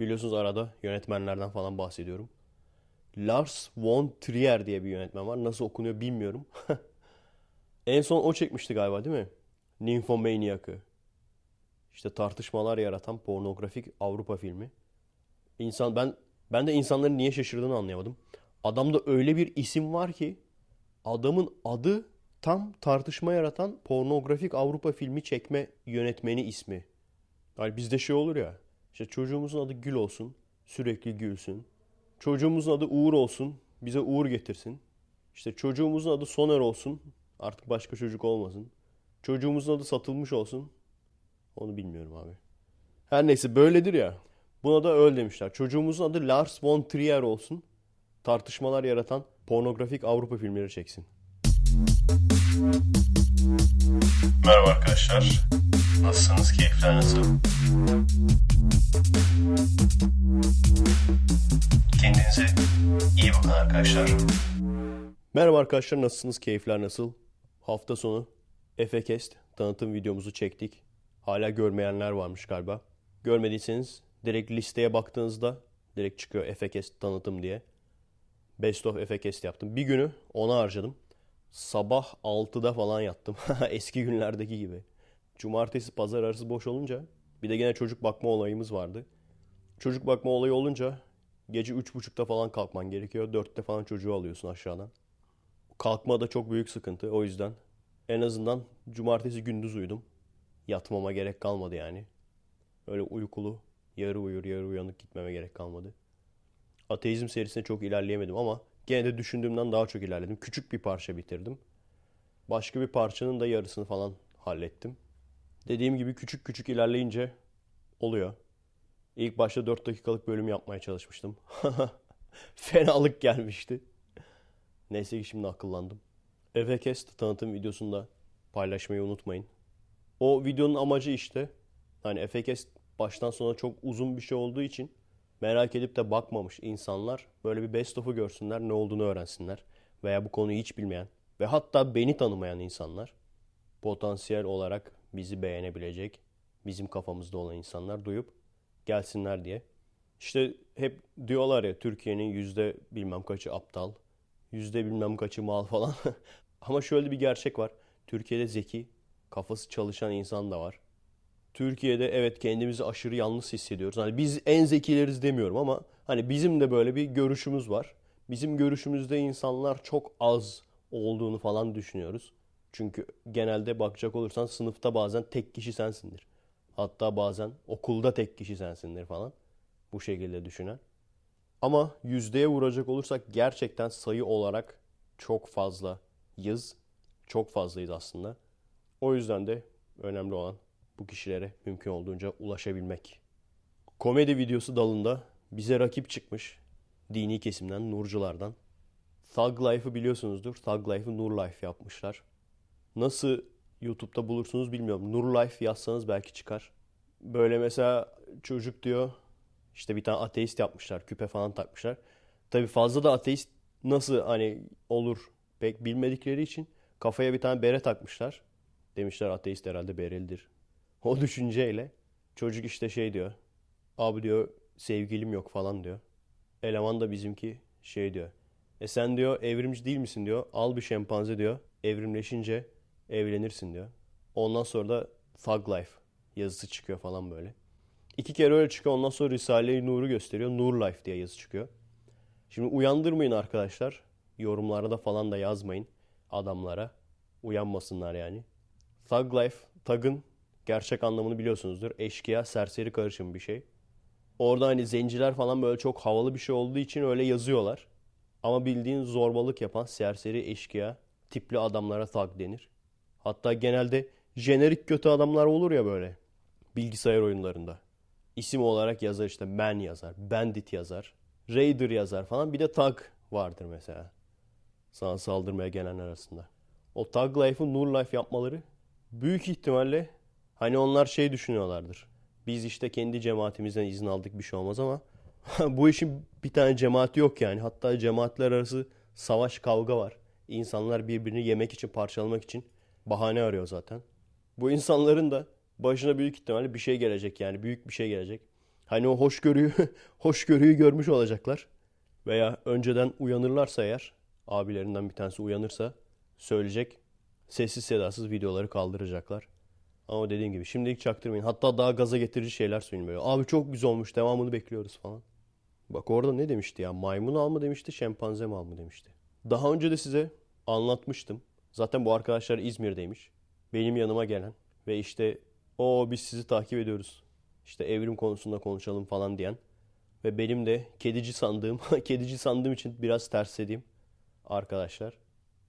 Biliyorsunuz arada yönetmenlerden falan bahsediyorum. Lars von Trier diye bir yönetmen var. Nasıl okunuyor bilmiyorum. en son o çekmişti galiba değil mi? Nymphomaniac'ı. İşte tartışmalar yaratan pornografik Avrupa filmi. İnsan ben ben de insanların niye şaşırdığını anlayamadım. Adamda öyle bir isim var ki adamın adı tam tartışma yaratan pornografik Avrupa filmi çekme yönetmeni ismi. Yani bizde şey olur ya. İşte çocuğumuzun adı Gül olsun. Sürekli gülsün. Çocuğumuzun adı Uğur olsun. Bize Uğur getirsin. İşte çocuğumuzun adı Soner olsun. Artık başka çocuk olmasın. Çocuğumuzun adı satılmış olsun. Onu bilmiyorum abi. Her neyse böyledir ya. Buna da öyle demişler. Çocuğumuzun adı Lars von Trier olsun. Tartışmalar yaratan pornografik Avrupa filmleri çeksin. Merhaba arkadaşlar. Nasılsınız? Keyifler nasıl? Kendinize iyi bakın arkadaşlar. Merhaba arkadaşlar nasılsınız? Keyifler nasıl? Hafta sonu Efekest tanıtım videomuzu çektik. Hala görmeyenler varmış galiba. Görmediyseniz direkt listeye baktığınızda direkt çıkıyor Efekest tanıtım diye. Best of Efekest yaptım. Bir günü ona harcadım. Sabah 6'da falan yattım. Eski günlerdeki gibi. Cumartesi pazar arası boş olunca bir de gene çocuk bakma olayımız vardı. Çocuk bakma olayı olunca gece 3.30'da falan kalkman gerekiyor. 4'te falan çocuğu alıyorsun aşağıdan. Kalkma da çok büyük sıkıntı. O yüzden en azından cumartesi gündüz uyudum. Yatmama gerek kalmadı yani. Öyle uykulu, yarı uyur, yarı uyanık gitmeme gerek kalmadı. Ateizm serisine çok ilerleyemedim ama gene de düşündüğümden daha çok ilerledim. Küçük bir parça bitirdim. Başka bir parçanın da yarısını falan hallettim. Dediğim gibi küçük küçük ilerleyince oluyor. İlk başta 4 dakikalık bölüm yapmaya çalışmıştım. Fenalık gelmişti. Neyse ki şimdi akıllandım. Efekest tanıtım videosunda paylaşmayı unutmayın. O videonun amacı işte hani Efekest baştan sona çok uzun bir şey olduğu için merak edip de bakmamış insanlar böyle bir best of'u görsünler, ne olduğunu öğrensinler veya bu konuyu hiç bilmeyen ve hatta beni tanımayan insanlar potansiyel olarak bizi beğenebilecek, bizim kafamızda olan insanlar duyup gelsinler diye. İşte hep diyorlar ya Türkiye'nin yüzde bilmem kaçı aptal, yüzde bilmem kaçı mal falan. Ama şöyle bir gerçek var. Türkiye'de zeki, kafası çalışan insan da var. Türkiye'de evet kendimizi aşırı yalnız hissediyoruz. Hani biz en zekileriz demiyorum ama hani bizim de böyle bir görüşümüz var. Bizim görüşümüzde insanlar çok az olduğunu falan düşünüyoruz. Çünkü genelde bakacak olursan sınıfta bazen tek kişi sensindir. Hatta bazen okulda tek kişi sensindir falan. Bu şekilde düşünen. Ama yüzdeye vuracak olursak gerçekten sayı olarak çok fazla yız. Çok fazlayız aslında. O yüzden de önemli olan bu kişilere mümkün olduğunca ulaşabilmek. Komedi videosu dalında bize rakip çıkmış dini kesimden, nurculardan. Thug Life'ı biliyorsunuzdur. Thug Life'ı Nur Life yapmışlar. Nasıl YouTube'da bulursunuz bilmiyorum. Nur Life yazsanız belki çıkar. Böyle mesela çocuk diyor işte bir tane ateist yapmışlar. Küpe falan takmışlar. Tabii fazla da ateist nasıl hani olur pek bilmedikleri için kafaya bir tane bere takmışlar. Demişler ateist herhalde berelidir. O düşünceyle çocuk işte şey diyor. Abi diyor sevgilim yok falan diyor. Eleman da bizimki şey diyor. E sen diyor evrimci değil misin diyor. Al bir şempanze diyor. Evrimleşince evlenirsin diyor. Ondan sonra da Thug Life yazısı çıkıyor falan böyle. İki kere öyle çıkıyor. Ondan sonra Risale-i Nur'u gösteriyor. Nur Life diye yazı çıkıyor. Şimdi uyandırmayın arkadaşlar. Yorumlarda falan da yazmayın adamlara. Uyanmasınlar yani. Thug Life, Thug'ın gerçek anlamını biliyorsunuzdur. Eşkıya, serseri karışım bir şey. Orada hani zenciler falan böyle çok havalı bir şey olduğu için öyle yazıyorlar. Ama bildiğin zorbalık yapan serseri eşkıya tipli adamlara thug denir. Hatta genelde jenerik kötü adamlar olur ya böyle bilgisayar oyunlarında. İsim olarak yazar işte man yazar, bandit yazar, raider yazar falan. Bir de thug vardır mesela. Sana saldırmaya gelenler arasında. O Thug Life'ı Nur Life yapmaları büyük ihtimalle hani onlar şey düşünüyorlardır. Biz işte kendi cemaatimizden izin aldık bir şey olmaz ama bu işin bir tane cemaati yok yani. Hatta cemaatler arası savaş kavga var. İnsanlar birbirini yemek için parçalamak için bahane arıyor zaten. Bu insanların da başına büyük ihtimalle bir şey gelecek yani büyük bir şey gelecek. Hani o hoşgörüyü, hoşgörüyü görmüş olacaklar. Veya önceden uyanırlarsa eğer, abilerinden bir tanesi uyanırsa söyleyecek. Sessiz sedasız videoları kaldıracaklar. Ama dediğim gibi şimdilik çaktırmayın. Hatta daha gaza getirici şeyler söyleyin böyle. Abi çok güzel olmuş devamını bekliyoruz falan. Bak orada ne demişti ya? Maymun al mı demişti, şempanze mi al mı demişti. Daha önce de size anlatmıştım. Zaten bu arkadaşlar İzmir'deymiş. Benim yanıma gelen ve işte o biz sizi takip ediyoruz. İşte evrim konusunda konuşalım falan diyen ve benim de kedici sandığım, kedici sandığım için biraz terslediğim arkadaşlar.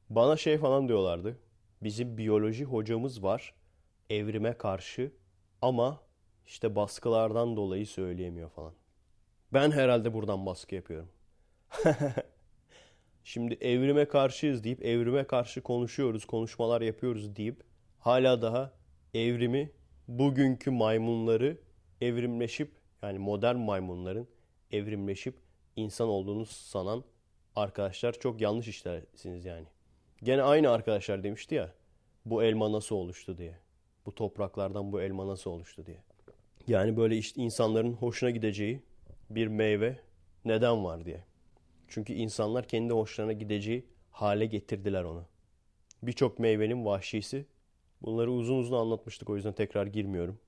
Bana şey falan diyorlardı. Bizim biyoloji hocamız var evrime karşı ama işte baskılardan dolayı söyleyemiyor falan. Ben herhalde buradan baskı yapıyorum. Şimdi evrime karşıyız deyip evrime karşı konuşuyoruz, konuşmalar yapıyoruz deyip hala daha evrimi bugünkü maymunları evrimleşip yani modern maymunların evrimleşip insan olduğunu sanan arkadaşlar çok yanlış işlersiniz yani. Gene aynı arkadaşlar demişti ya bu elma nasıl oluştu diye. Bu topraklardan bu elma nasıl oluştu diye. Yani böyle işte insanların hoşuna gideceği bir meyve neden var diye. Çünkü insanlar kendi hoşlarına gideceği hale getirdiler onu. Birçok meyvenin vahşisi. Bunları uzun uzun anlatmıştık o yüzden tekrar girmiyorum.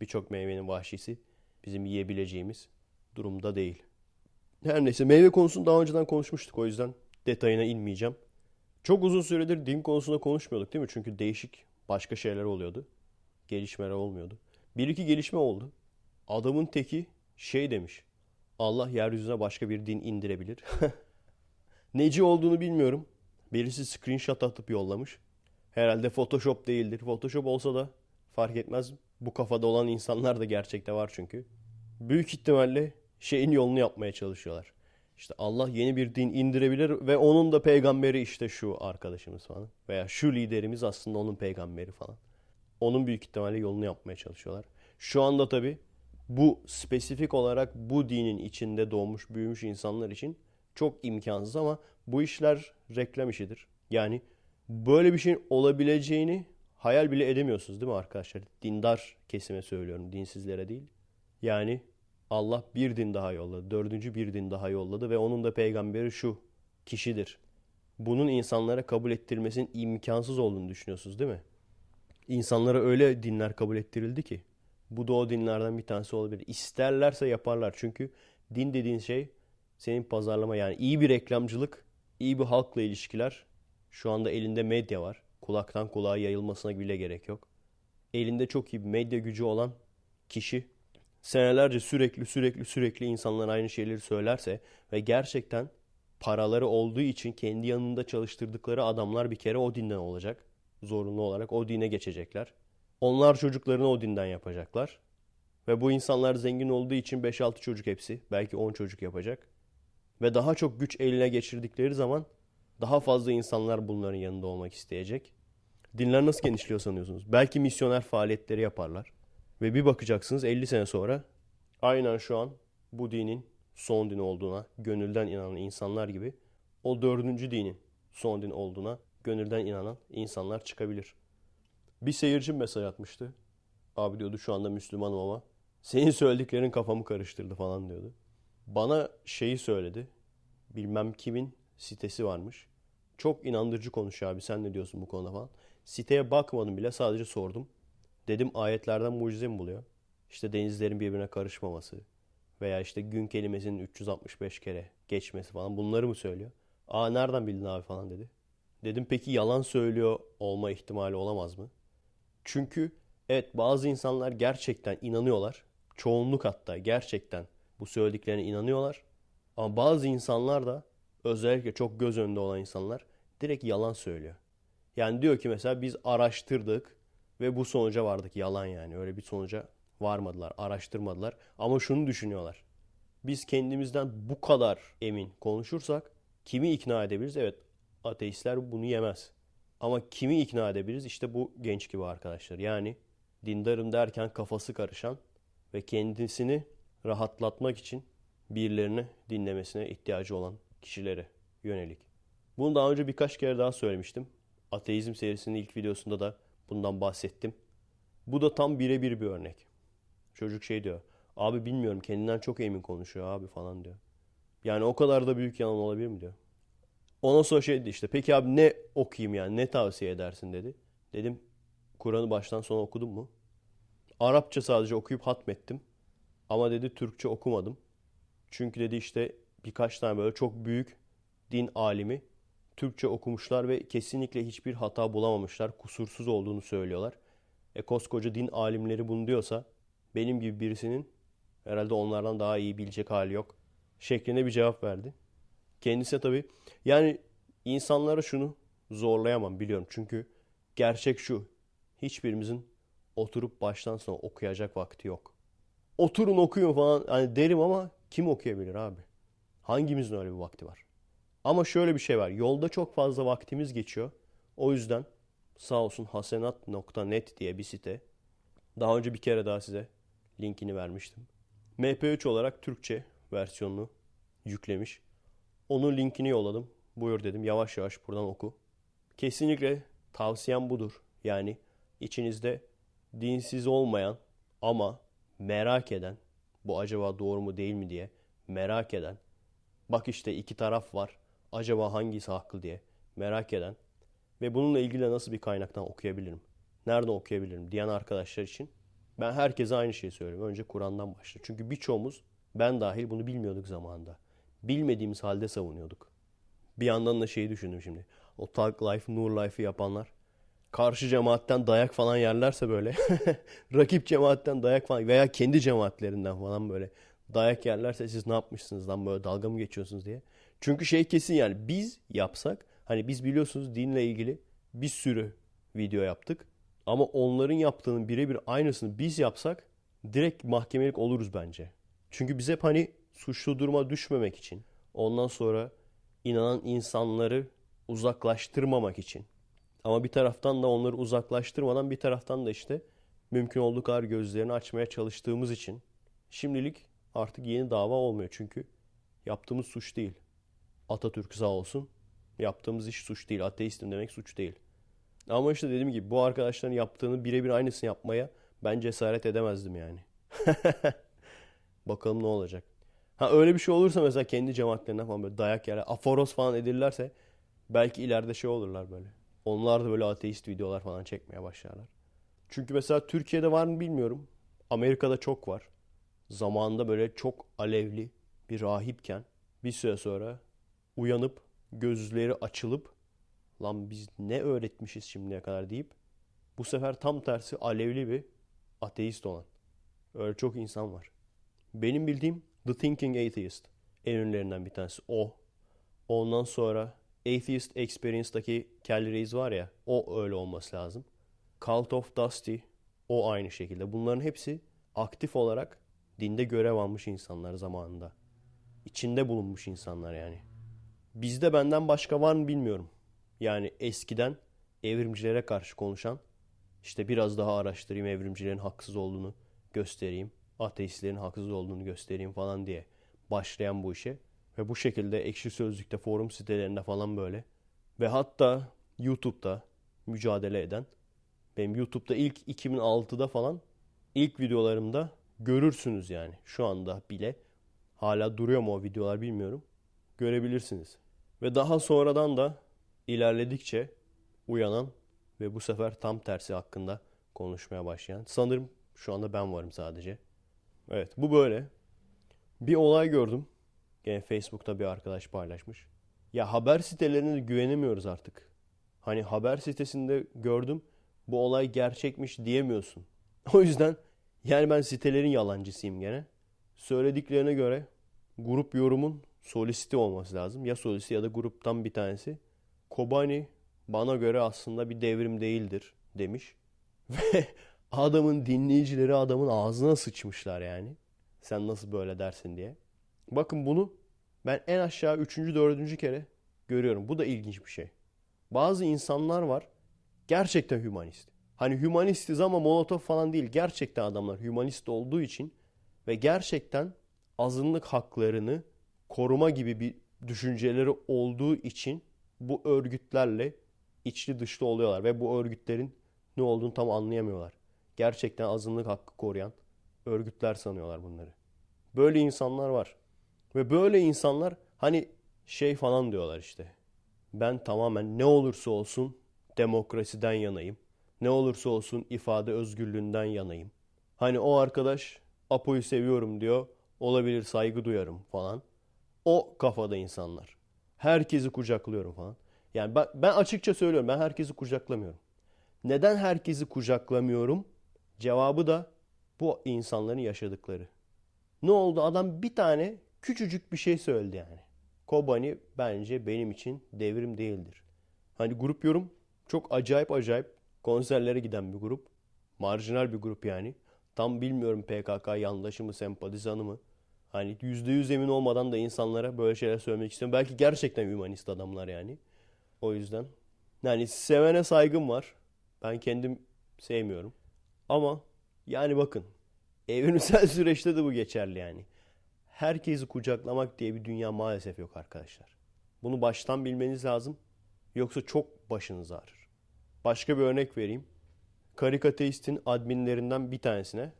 Birçok meyvenin vahşisi bizim yiyebileceğimiz durumda değil. Her neyse meyve konusunu daha önceden konuşmuştuk o yüzden detayına inmeyeceğim. Çok uzun süredir din konusunda konuşmuyorduk değil mi? Çünkü değişik başka şeyler oluyordu. Gelişmeler olmuyordu. Bir iki gelişme oldu. Adamın teki şey demiş. Allah yeryüzüne başka bir din indirebilir. Neci olduğunu bilmiyorum. Birisi screenshot atıp yollamış. Herhalde Photoshop değildir. Photoshop olsa da fark etmez. Bu kafada olan insanlar da gerçekte var çünkü. Büyük ihtimalle şeyin yolunu yapmaya çalışıyorlar. İşte Allah yeni bir din indirebilir ve onun da peygamberi işte şu arkadaşımız falan. Veya şu liderimiz aslında onun peygamberi falan. Onun büyük ihtimalle yolunu yapmaya çalışıyorlar. Şu anda tabi bu spesifik olarak bu dinin içinde doğmuş büyümüş insanlar için çok imkansız ama bu işler reklam işidir. Yani böyle bir şeyin olabileceğini hayal bile edemiyorsunuz değil mi arkadaşlar? Dindar kesime söylüyorum, dinsizlere değil. Yani Allah bir din daha yolladı, dördüncü bir din daha yolladı ve onun da peygamberi şu kişidir. Bunun insanlara kabul ettirmesinin imkansız olduğunu düşünüyorsunuz değil mi? İnsanlara öyle dinler kabul ettirildi ki bu da o dinlerden bir tanesi olabilir. İsterlerse yaparlar. Çünkü din dediğin şey senin pazarlama yani iyi bir reklamcılık, iyi bir halkla ilişkiler. Şu anda elinde medya var. Kulaktan kulağa yayılmasına bile gerek yok. Elinde çok iyi bir medya gücü olan kişi senelerce sürekli sürekli sürekli insanlar aynı şeyleri söylerse ve gerçekten paraları olduğu için kendi yanında çalıştırdıkları adamlar bir kere o dinden olacak. Zorunlu olarak o dine geçecekler. Onlar çocuklarını o dinden yapacaklar. Ve bu insanlar zengin olduğu için 5-6 çocuk hepsi. Belki 10 çocuk yapacak. Ve daha çok güç eline geçirdikleri zaman daha fazla insanlar bunların yanında olmak isteyecek. Dinler nasıl genişliyor sanıyorsunuz? Belki misyoner faaliyetleri yaparlar. Ve bir bakacaksınız 50 sene sonra aynen şu an bu dinin son din olduğuna gönülden inanan insanlar gibi o dördüncü dinin son din olduğuna gönülden inanan insanlar çıkabilir. Bir seyircim mesaj atmıştı. Abi diyordu şu anda Müslümanım ama senin söylediklerin kafamı karıştırdı falan diyordu. Bana şeyi söyledi. Bilmem kimin sitesi varmış. Çok inandırıcı konuşuyor abi sen ne diyorsun bu konuda falan. Siteye bakmadım bile sadece sordum. Dedim ayetlerden mucize mi buluyor? İşte denizlerin birbirine karışmaması veya işte gün kelimesinin 365 kere geçmesi falan bunları mı söylüyor? Aa nereden bildin abi falan dedi. Dedim peki yalan söylüyor olma ihtimali olamaz mı? Çünkü evet bazı insanlar gerçekten inanıyorlar. Çoğunluk hatta gerçekten bu söylediklerine inanıyorlar. Ama bazı insanlar da özellikle çok göz önünde olan insanlar direkt yalan söylüyor. Yani diyor ki mesela biz araştırdık ve bu sonuca vardık. Yalan yani öyle bir sonuca varmadılar, araştırmadılar. Ama şunu düşünüyorlar. Biz kendimizden bu kadar emin konuşursak kimi ikna edebiliriz? Evet ateistler bunu yemez. Ama kimi ikna edebiliriz? İşte bu genç gibi arkadaşlar. Yani dindarım derken kafası karışan ve kendisini rahatlatmak için birilerini dinlemesine ihtiyacı olan kişilere yönelik. Bunu daha önce birkaç kere daha söylemiştim. Ateizm serisinin ilk videosunda da bundan bahsettim. Bu da tam birebir bir örnek. Çocuk şey diyor. Abi bilmiyorum kendinden çok emin konuşuyor abi falan diyor. Yani o kadar da büyük yalan olabilir mi diyor. Ondan sonra şey dedi işte peki abi ne okuyayım yani ne tavsiye edersin dedi. Dedim Kur'an'ı baştan sona okudun mu? Arapça sadece okuyup hatmettim. Ama dedi Türkçe okumadım. Çünkü dedi işte birkaç tane böyle çok büyük din alimi Türkçe okumuşlar ve kesinlikle hiçbir hata bulamamışlar. Kusursuz olduğunu söylüyorlar. E koskoca din alimleri bunu diyorsa benim gibi birisinin herhalde onlardan daha iyi bilecek hali yok. Şeklinde bir cevap verdi. Kendisi tabii yani insanlara şunu zorlayamam biliyorum. Çünkü gerçek şu. Hiçbirimizin oturup baştan sona okuyacak vakti yok. Oturun okuyun falan hani derim ama kim okuyabilir abi? Hangimizin öyle bir vakti var? Ama şöyle bir şey var. Yolda çok fazla vaktimiz geçiyor. O yüzden sağ olsun hasenat.net diye bir site. Daha önce bir kere daha size linkini vermiştim. MP3 olarak Türkçe versiyonunu yüklemiş. Onun linkini yolladım. Buyur dedim yavaş yavaş buradan oku. Kesinlikle tavsiyem budur. Yani içinizde dinsiz olmayan ama merak eden bu acaba doğru mu değil mi diye merak eden bak işte iki taraf var acaba hangisi haklı diye merak eden ve bununla ilgili nasıl bir kaynaktan okuyabilirim? Nereden okuyabilirim diyen arkadaşlar için ben herkese aynı şeyi söylüyorum. Önce Kur'an'dan başla. Çünkü birçoğumuz ben dahil bunu bilmiyorduk zamanında. Bilmediğimiz halde savunuyorduk. Bir yandan da şeyi düşündüm şimdi. O Tag Life, Nur Life'ı yapanlar karşı cemaatten dayak falan yerlerse böyle rakip cemaatten dayak falan veya kendi cemaatlerinden falan böyle dayak yerlerse siz ne yapmışsınız lan böyle dalga mı geçiyorsunuz diye. Çünkü şey kesin yani biz yapsak hani biz biliyorsunuz dinle ilgili bir sürü video yaptık. Ama onların yaptığının birebir aynısını biz yapsak direkt mahkemelik oluruz bence. Çünkü biz hep hani suçlu duruma düşmemek için ondan sonra inanan insanları uzaklaştırmamak için ama bir taraftan da onları uzaklaştırmadan bir taraftan da işte mümkün olduğu kadar gözlerini açmaya çalıştığımız için şimdilik artık yeni dava olmuyor. Çünkü yaptığımız suç değil. Atatürk sağ olsun. Yaptığımız iş suç değil. Ateistim demek suç değil. Ama işte dediğim gibi bu arkadaşların yaptığını birebir aynısını yapmaya ben cesaret edemezdim yani. Bakalım ne olacak. Ha öyle bir şey olursa mesela kendi cemaatlerine falan böyle dayak yere aforos falan edilirlerse belki ileride şey olurlar böyle. Onlar da böyle ateist videolar falan çekmeye başlarlar. Çünkü mesela Türkiye'de var mı bilmiyorum. Amerika'da çok var. Zamanında böyle çok alevli bir rahipken bir süre sonra uyanıp gözleri açılıp lan biz ne öğretmişiz şimdiye kadar deyip bu sefer tam tersi alevli bir ateist olan. Öyle çok insan var. Benim bildiğim The Thinking Atheist en ünlülerinden bir tanesi o. Ondan sonra Atheist Experience'daki Kelly Reis var ya o öyle olması lazım. Cult of Dusty o aynı şekilde. Bunların hepsi aktif olarak dinde görev almış insanlar zamanında. İçinde bulunmuş insanlar yani. Bizde benden başka var mı bilmiyorum. Yani eskiden evrimcilere karşı konuşan işte biraz daha araştırayım evrimcilerin haksız olduğunu göstereyim. Ateistlerin haksız olduğunu göstereyim falan diye başlayan bu işe. Ve bu şekilde ekşi sözlükte, forum sitelerinde falan böyle. Ve hatta YouTube'da mücadele eden. Benim YouTube'da ilk 2006'da falan ilk videolarımda görürsünüz yani. Şu anda bile. Hala duruyor mu o videolar bilmiyorum. Görebilirsiniz. Ve daha sonradan da ilerledikçe uyanan ve bu sefer tam tersi hakkında konuşmaya başlayan. Sanırım şu anda ben varım sadece. Evet bu böyle. Bir olay gördüm. Gene Facebook'ta bir arkadaş paylaşmış. Ya haber sitelerine de güvenemiyoruz artık. Hani haber sitesinde gördüm bu olay gerçekmiş diyemiyorsun. O yüzden yani ben sitelerin yalancısıyım gene. Söylediklerine göre grup yorumun solisti olması lazım. Ya solisti ya da gruptan bir tanesi. Kobani bana göre aslında bir devrim değildir demiş. Ve adamın dinleyicileri adamın ağzına sıçmışlar yani. Sen nasıl böyle dersin diye. Bakın bunu ben en aşağı 3. 4. kere görüyorum. Bu da ilginç bir şey. Bazı insanlar var gerçekten hümanist. Hani hümanistiz ama Molotov falan değil. Gerçekten adamlar hümanist olduğu için ve gerçekten azınlık haklarını koruma gibi bir düşünceleri olduğu için bu örgütlerle içli dışlı oluyorlar ve bu örgütlerin ne olduğunu tam anlayamıyorlar. Gerçekten azınlık hakkı koruyan, örgütler sanıyorlar bunları. Böyle insanlar var. Ve böyle insanlar hani şey falan diyorlar işte. Ben tamamen ne olursa olsun demokrasiden yanayım. Ne olursa olsun ifade özgürlüğünden yanayım. Hani o arkadaş Apo'yu seviyorum diyor. Olabilir saygı duyarım falan. O kafada insanlar. Herkesi kucaklıyorum falan. Yani ben, ben açıkça söylüyorum ben herkesi kucaklamıyorum. Neden herkesi kucaklamıyorum? Cevabı da bu insanların yaşadıkları. Ne oldu? Adam bir tane küçücük bir şey söyledi yani. Kobani bence benim için devrim değildir. Hani grup yorum çok acayip acayip konserlere giden bir grup. Marjinal bir grup yani. Tam bilmiyorum PKK yandaşı mı, sempatizanı mı. Hani %100 emin olmadan da insanlara böyle şeyler söylemek istiyorum. Belki gerçekten humanist adamlar yani. O yüzden. Yani sevene saygım var. Ben kendim sevmiyorum. Ama yani bakın. Evrimsel süreçte de bu geçerli yani. Herkesi kucaklamak diye bir dünya maalesef yok arkadaşlar. Bunu baştan bilmeniz lazım. Yoksa çok başınız ağrır. Başka bir örnek vereyim. Karikateist'in adminlerinden bir tanesine.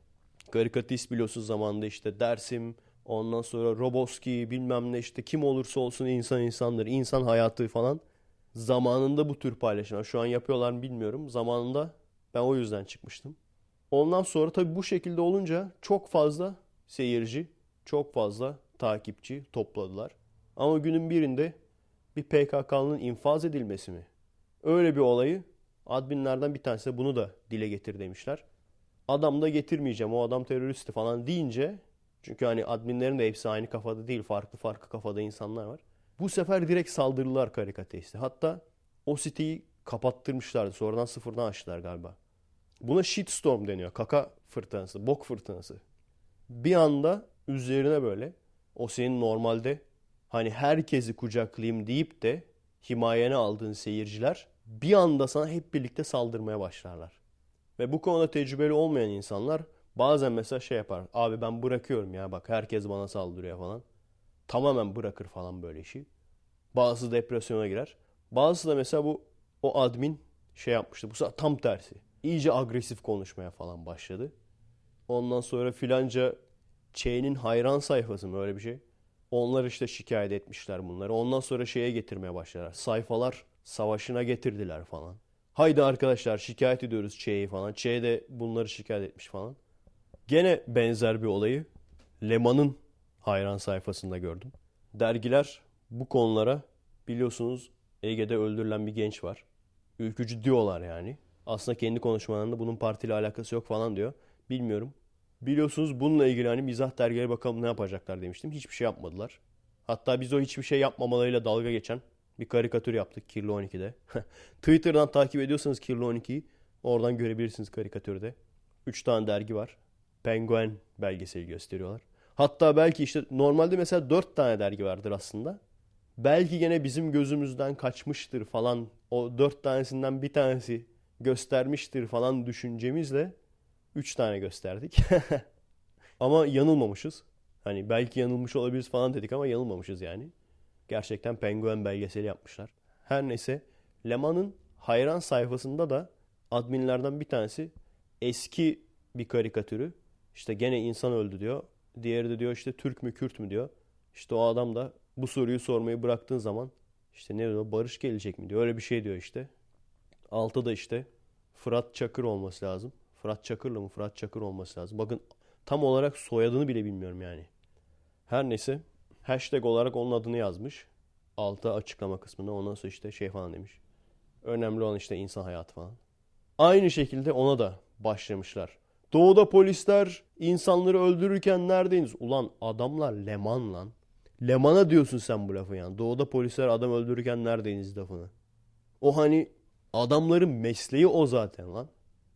Karikatist biliyorsunuz zamanında işte Dersim, ondan sonra Roboski bilmem ne işte kim olursa olsun insan insandır, insan hayatı falan. Zamanında bu tür paylaşımlar şu an yapıyorlar mı bilmiyorum. Zamanında ben o yüzden çıkmıştım. Ondan sonra tabii bu şekilde olunca çok fazla seyirci, çok fazla takipçi topladılar. Ama günün birinde bir PKK'nın infaz edilmesi mi? Öyle bir olayı adminlerden bir tanesi bunu da dile getir demişler. Adam da getirmeyeceğim o adam teröristi falan deyince çünkü hani adminlerin de hepsi aynı kafada değil farklı farklı kafada insanlar var. Bu sefer direkt saldırdılar karikateiste. Hatta o siteyi kapattırmışlardı. Sonradan sıfırdan açtılar galiba. Buna shitstorm deniyor. Kaka fırtınası, bok fırtınası. Bir anda üzerine böyle o senin normalde hani herkesi kucaklayayım deyip de himayene aldığın seyirciler bir anda sana hep birlikte saldırmaya başlarlar. Ve bu konuda tecrübeli olmayan insanlar bazen mesela şey yapar. Abi ben bırakıyorum ya bak herkes bana saldırıyor falan. Tamamen bırakır falan böyle işi. Bazısı depresyona girer. Bazısı da mesela bu o admin şey yapmıştı. Bu tam tersi. İyice agresif konuşmaya falan başladı. Ondan sonra filanca Çey'nin hayran sayfası mı öyle bir şey. Onlar işte şikayet etmişler bunları. Ondan sonra şeye getirmeye başladılar. Sayfalar savaşına getirdiler falan. Haydi arkadaşlar şikayet ediyoruz Ç'yi falan. Ç de bunları şikayet etmiş falan. Gene benzer bir olayı Leman'ın hayran sayfasında gördüm. Dergiler bu konulara biliyorsunuz Ege'de öldürülen bir genç var. Ülkücü diyorlar yani. Aslında kendi konuşmalarında bunun partiyle alakası yok falan diyor. Bilmiyorum. Biliyorsunuz bununla ilgili hani mizah dergileri bakalım ne yapacaklar demiştim. Hiçbir şey yapmadılar. Hatta biz o hiçbir şey yapmamalarıyla dalga geçen bir karikatür yaptık Kirli 12'de. Twitter'dan takip ediyorsanız Kirli 12'yi oradan görebilirsiniz karikatürde. 3 tane dergi var. Penguen belgeseli gösteriyorlar. Hatta belki işte normalde mesela 4 tane dergi vardır aslında. Belki gene bizim gözümüzden kaçmıştır falan. O 4 tanesinden bir tanesi göstermiştir falan düşüncemizle 3 tane gösterdik. ama yanılmamışız. Hani belki yanılmış olabiliriz falan dedik ama yanılmamışız yani. Gerçekten penguen belgeseli yapmışlar. Her neyse Leman'ın hayran sayfasında da adminlerden bir tanesi eski bir karikatürü. İşte gene insan öldü diyor. Diğeri de diyor işte Türk mü Kürt mü diyor. İşte o adam da bu soruyu sormayı bıraktığın zaman işte ne diyor barış gelecek mi diyor. Öyle bir şey diyor işte. Altta da işte Fırat Çakır olması lazım. Fırat Çakır'la mı? Fırat Çakır olması lazım. Bakın tam olarak soyadını bile bilmiyorum yani. Her neyse hashtag olarak onun adını yazmış. Alta açıklama kısmına ondan sonra işte şey falan demiş. Önemli olan işte insan hayatı falan. Aynı şekilde ona da başlamışlar. Doğuda polisler insanları öldürürken neredeyiz? Ulan adamlar Leman lan. Leman'a diyorsun sen bu lafı yani. Doğuda polisler adam öldürürken neredeyiz lafını. O hani adamların mesleği o zaten lan.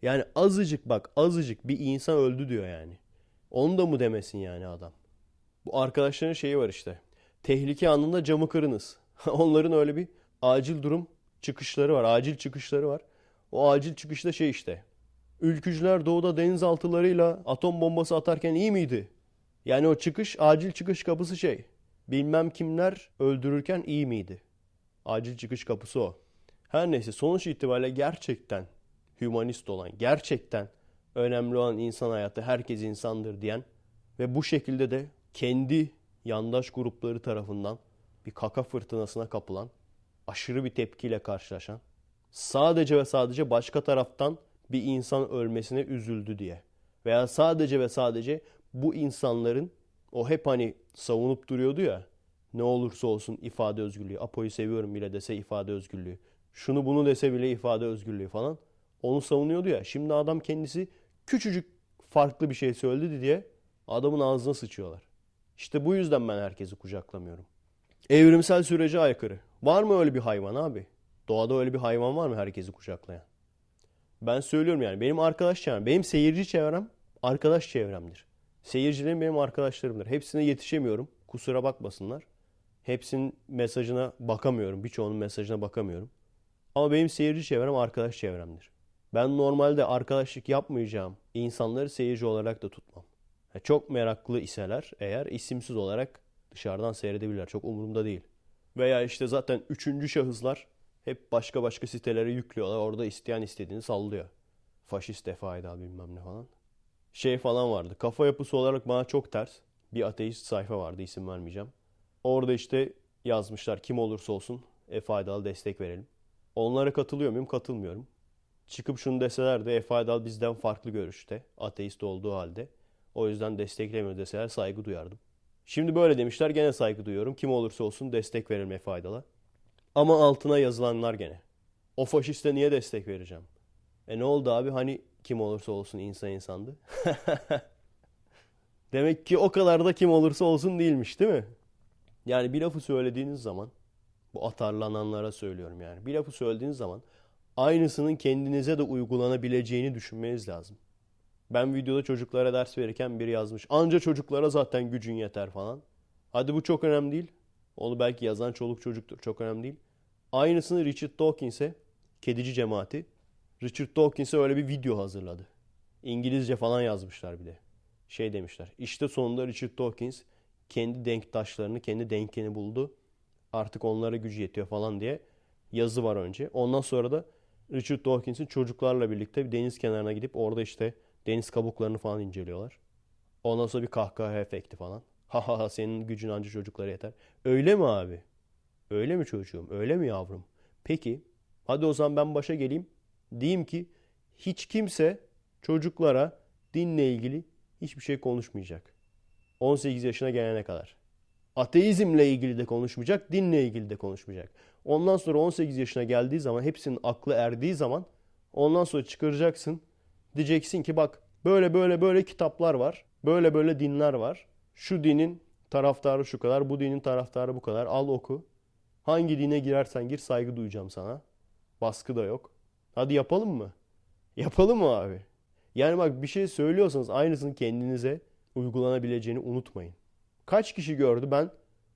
Yani azıcık bak azıcık bir insan öldü diyor yani. Onu da mı demesin yani adam? Bu arkadaşların şeyi var işte. Tehlike anında camı kırınız. Onların öyle bir acil durum çıkışları var. Acil çıkışları var. O acil çıkışta şey işte. Ülkücüler doğuda denizaltılarıyla atom bombası atarken iyi miydi? Yani o çıkış, acil çıkış kapısı şey. Bilmem kimler öldürürken iyi miydi? Acil çıkış kapısı o. Her neyse sonuç itibariyle gerçekten hümanist olan, gerçekten önemli olan insan hayatı, herkes insandır diyen ve bu şekilde de kendi yandaş grupları tarafından bir kaka fırtınasına kapılan, aşırı bir tepkiyle karşılaşan, sadece ve sadece başka taraftan bir insan ölmesine üzüldü diye veya sadece ve sadece bu insanların o hep hani savunup duruyordu ya ne olursa olsun ifade özgürlüğü. Apo'yu seviyorum bile dese ifade özgürlüğü. Şunu bunu dese bile ifade özgürlüğü falan. Onu savunuyordu ya. Şimdi adam kendisi küçücük farklı bir şey söyledi diye adamın ağzına sıçıyorlar. İşte bu yüzden ben herkesi kucaklamıyorum. Evrimsel sürece aykırı. Var mı öyle bir hayvan abi? Doğada öyle bir hayvan var mı herkesi kucaklayan? Ben söylüyorum yani benim arkadaş çevrem, benim seyirci çevrem arkadaş çevremdir. Seyircilerim benim arkadaşlarımdır. Hepsine yetişemiyorum. Kusura bakmasınlar. Hepsinin mesajına bakamıyorum. Birçoğunun mesajına bakamıyorum. Ama benim seyirci çevrem arkadaş çevremdir. Ben normalde arkadaşlık yapmayacağım insanları seyirci olarak da tutmam. Çok meraklı iseler eğer isimsiz olarak dışarıdan seyredebilirler. Çok umurumda değil. Veya işte zaten üçüncü şahıslar hep başka başka sitelere yüklüyorlar. Orada isteyen istediğini sallıyor. Faşist defaydal bilmem ne falan. Şey falan vardı. Kafa yapısı olarak bana çok ters. Bir ateist sayfa vardı isim vermeyeceğim. Orada işte yazmışlar kim olursa olsun Efe Aydal'a destek verelim. Onlara katılıyor muyum? Katılmıyorum. Çıkıp şunu deseler de Efe Aydal bizden farklı görüşte. Ateist olduğu halde. O yüzden desteklemiyor deseler saygı duyardım. Şimdi böyle demişler gene saygı duyuyorum. Kim olursa olsun destek verelim Efe Aydal'a. Ama altına yazılanlar gene. O faşiste niye destek vereceğim? E ne oldu abi hani kim olursa olsun insan insandı. Demek ki o kadar da kim olursa olsun değilmiş değil mi? Yani bir lafı söylediğiniz zaman bu atarlananlara söylüyorum yani. Bir lafı söylediğiniz zaman aynısının kendinize de uygulanabileceğini düşünmeniz lazım. Ben videoda çocuklara ders verirken biri yazmış. Anca çocuklara zaten gücün yeter falan. Hadi bu çok önemli değil. Onu belki yazan çoluk çocuktur. Çok önemli değil. Aynısını Richard Dawkins'e, kedici cemaati, Richard Dawkins'e öyle bir video hazırladı. İngilizce falan yazmışlar bir de. Şey demişler. İşte sonunda Richard Dawkins kendi denktaşlarını, kendi denkeni buldu. Artık onlara gücü yetiyor falan diye yazı var önce. Ondan sonra da Richard Dawkins'in çocuklarla birlikte bir deniz kenarına gidip orada işte deniz kabuklarını falan inceliyorlar. Ondan sonra bir kahkaha efekti falan. Ha ha ha senin gücün anca çocuklara yeter. Öyle mi abi? Öyle mi çocuğum? Öyle mi yavrum? Peki hadi o zaman ben başa geleyim. Diyeyim ki hiç kimse çocuklara dinle ilgili hiçbir şey konuşmayacak. 18 yaşına gelene kadar. Ateizmle ilgili de konuşmayacak, dinle ilgili de konuşmayacak. Ondan sonra 18 yaşına geldiği zaman, hepsinin aklı erdiği zaman ondan sonra çıkaracaksın. Diyeceksin ki bak böyle böyle böyle kitaplar var. Böyle böyle dinler var. Şu dinin taraftarı şu kadar, bu dinin taraftarı bu kadar. Al oku. Hangi dine girersen gir saygı duyacağım sana. Baskı da yok. Hadi yapalım mı? Yapalım mı abi? Yani bak bir şey söylüyorsanız aynısını kendinize uygulanabileceğini unutmayın. Kaç kişi gördü ben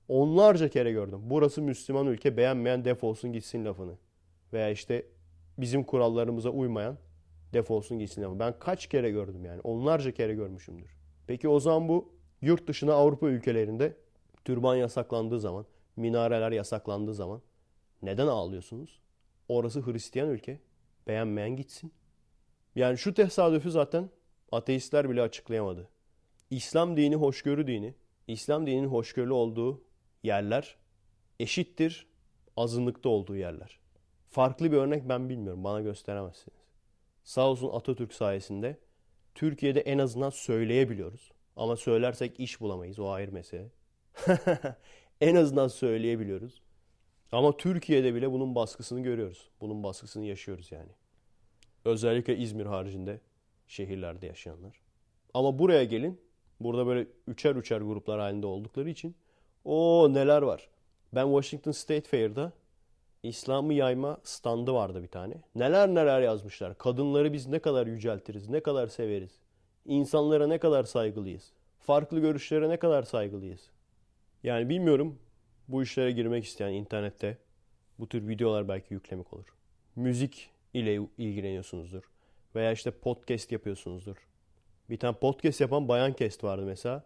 onlarca kere gördüm. Burası Müslüman ülke beğenmeyen defolsun gitsin lafını. Veya işte bizim kurallarımıza uymayan defolsun gitsin lafını. Ben kaç kere gördüm yani onlarca kere görmüşümdür. Peki o zaman bu yurt dışına Avrupa ülkelerinde türban yasaklandığı zaman, minareler yasaklandığı zaman neden ağlıyorsunuz? Orası Hristiyan ülke. Beğenmeyen gitsin. Yani şu tesadüfü zaten ateistler bile açıklayamadı. İslam dini hoşgörü dini. İslam dininin hoşgörülü olduğu yerler eşittir azınlıkta olduğu yerler. Farklı bir örnek ben bilmiyorum. Bana gösteremezsiniz. Sağ olsun Atatürk sayesinde Türkiye'de en azından söyleyebiliyoruz. Ama söylersek iş bulamayız. O ayrı mesele. en azından söyleyebiliyoruz. Ama Türkiye'de bile bunun baskısını görüyoruz. Bunun baskısını yaşıyoruz yani. Özellikle İzmir haricinde şehirlerde yaşayanlar. Ama buraya gelin. Burada böyle üçer üçer gruplar halinde oldukları için o neler var. Ben Washington State Fair'da İslam'ı yayma standı vardı bir tane. Neler neler yazmışlar. Kadınları biz ne kadar yüceltiriz, ne kadar severiz. İnsanlara ne kadar saygılıyız. Farklı görüşlere ne kadar saygılıyız. Yani bilmiyorum bu işlere girmek isteyen internette bu tür videolar belki yüklemek olur. Müzik ile ilgileniyorsunuzdur. Veya işte podcast yapıyorsunuzdur. Bir tane podcast yapan bayan kest vardı mesela.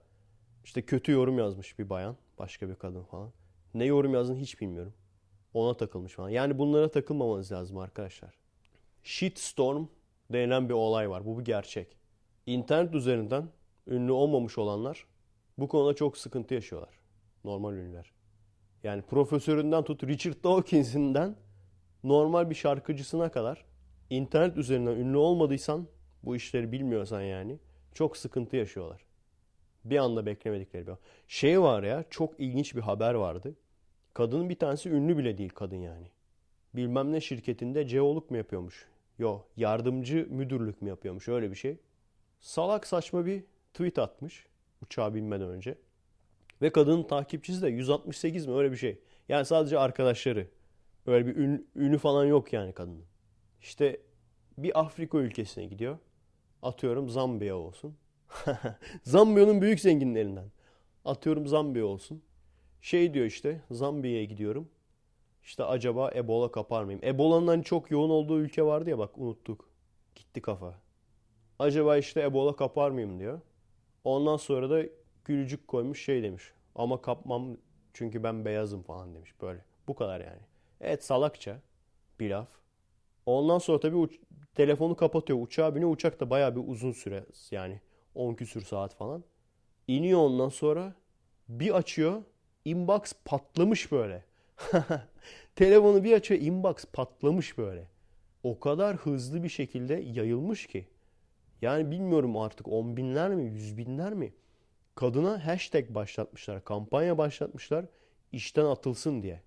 İşte kötü yorum yazmış bir bayan. Başka bir kadın falan. Ne yorum yazdığını hiç bilmiyorum. Ona takılmış falan. Yani bunlara takılmamanız lazım arkadaşlar. Shitstorm denilen bir olay var. Bu bir gerçek. internet üzerinden ünlü olmamış olanlar bu konuda çok sıkıntı yaşıyorlar. Normal ünlüler. Yani profesöründen tut Richard Dawkins'inden normal bir şarkıcısına kadar internet üzerinden ünlü olmadıysan bu işleri bilmiyorsan yani çok sıkıntı yaşıyorlar. Bir anda beklemedikleri bir şey var ya çok ilginç bir haber vardı. Kadının bir tanesi ünlü bile değil kadın yani. Bilmem ne şirketinde ceoluk mu yapıyormuş? Yo yardımcı müdürlük mü yapıyormuş öyle bir şey. Salak saçma bir tweet atmış uçağa binmeden önce. Ve kadının takipçisi de 168 mi öyle bir şey. Yani sadece arkadaşları. Öyle bir ün, ünü falan yok yani kadının. İşte bir Afrika ülkesine gidiyor. Atıyorum Zambiya olsun. Zambiya'nın büyük zenginlerinden. Atıyorum Zambiya olsun. Şey diyor işte Zambiya'ya gidiyorum. İşte acaba Ebola kapar mıyım? Ebola'nın hani çok yoğun olduğu ülke vardı ya bak unuttuk. Gitti kafa. Acaba işte Ebola kapar mıyım diyor. Ondan sonra da gülücük koymuş şey demiş. Ama kapmam çünkü ben beyazım falan demiş böyle. Bu kadar yani. Evet salakça bir laf. Ondan sonra tabii uç- telefonu kapatıyor. Uçağa biniyor. Uçak da bayağı bir uzun süre yani 10 küsür saat falan. İniyor ondan sonra bir açıyor. Inbox patlamış böyle. Telefonu bir açıyor. Inbox patlamış böyle. O kadar hızlı bir şekilde yayılmış ki. Yani bilmiyorum artık on binler mi, yüz binler mi? Kadına hashtag başlatmışlar, kampanya başlatmışlar işten atılsın diye.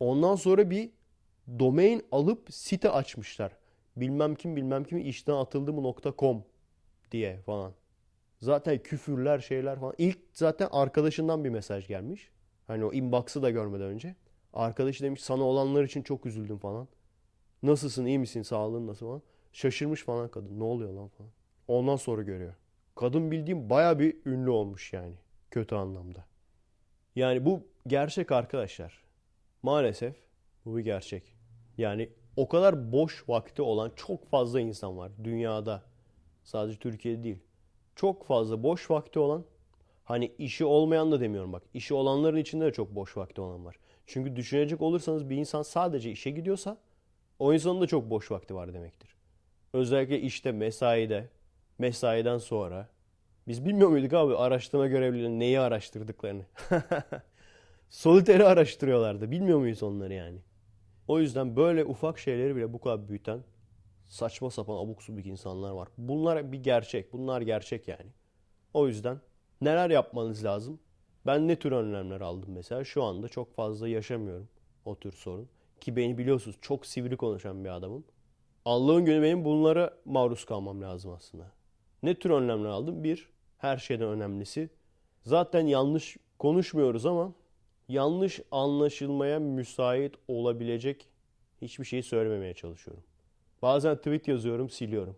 Ondan sonra bir domain alıp site açmışlar. Bilmem kim bilmem kim işten atıldı mı .com diye falan. Zaten küfürler şeyler falan. İlk zaten arkadaşından bir mesaj gelmiş. Hani o inbox'ı da görmeden önce. Arkadaşı demiş sana olanlar için çok üzüldüm falan. Nasılsın iyi misin sağlığın nasıl falan. Şaşırmış falan kadın ne oluyor lan falan. Ondan sonra görüyor. Kadın bildiğim baya bir ünlü olmuş yani. Kötü anlamda. Yani bu gerçek arkadaşlar. Maalesef bu bir gerçek. Yani o kadar boş vakti olan çok fazla insan var dünyada. Sadece Türkiye'de değil. Çok fazla boş vakti olan hani işi olmayan da demiyorum bak. İşi olanların içinde de çok boş vakti olan var. Çünkü düşünecek olursanız bir insan sadece işe gidiyorsa o insanın da çok boş vakti var demektir. Özellikle işte mesaide, mesaiden sonra. Biz bilmiyor muyduk abi araştırma görevlilerinin neyi araştırdıklarını? Soliteri araştırıyorlardı. Bilmiyor muyuz onları yani? O yüzden böyle ufak şeyleri bile bu kadar büyüten saçma sapan abuk subuk insanlar var. Bunlar bir gerçek. Bunlar gerçek yani. O yüzden neler yapmanız lazım? Ben ne tür önlemler aldım mesela? Şu anda çok fazla yaşamıyorum o tür sorun. Ki beni biliyorsunuz çok sivri konuşan bir adamım. Allah'ın günü benim bunlara maruz kalmam lazım aslında. Ne tür önlemler aldım? Bir, her şeyden önemlisi. Zaten yanlış konuşmuyoruz ama yanlış anlaşılmaya müsait olabilecek hiçbir şeyi söylememeye çalışıyorum. Bazen tweet yazıyorum, siliyorum.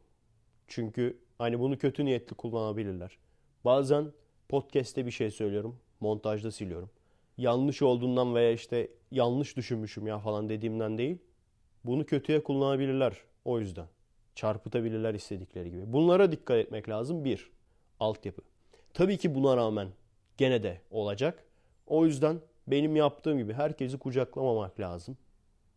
Çünkü hani bunu kötü niyetli kullanabilirler. Bazen podcast'te bir şey söylüyorum, montajda siliyorum. Yanlış olduğundan veya işte yanlış düşünmüşüm ya falan dediğimden değil. Bunu kötüye kullanabilirler o yüzden. Çarpıtabilirler istedikleri gibi. Bunlara dikkat etmek lazım. Bir, altyapı. Tabii ki buna rağmen gene de olacak. O yüzden benim yaptığım gibi herkesi kucaklamamak lazım.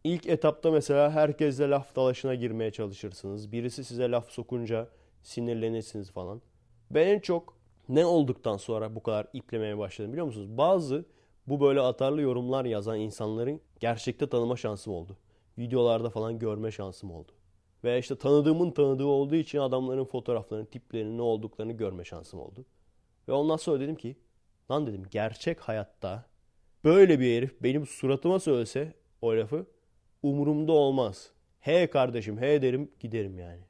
İlk etapta mesela herkesle laf dalaşına girmeye çalışırsınız. Birisi size laf sokunca sinirlenirsiniz falan. Ben en çok ne olduktan sonra bu kadar iplemeye başladım biliyor musunuz? Bazı bu böyle atarlı yorumlar yazan insanların gerçekte tanıma şansım oldu. Videolarda falan görme şansım oldu. Veya işte tanıdığımın tanıdığı olduğu için adamların fotoğraflarını, tiplerinin ne olduklarını görme şansım oldu. Ve ondan sonra dedim ki lan dedim gerçek hayatta böyle bir herif benim suratıma söylese o lafı umurumda olmaz. He kardeşim he derim giderim yani.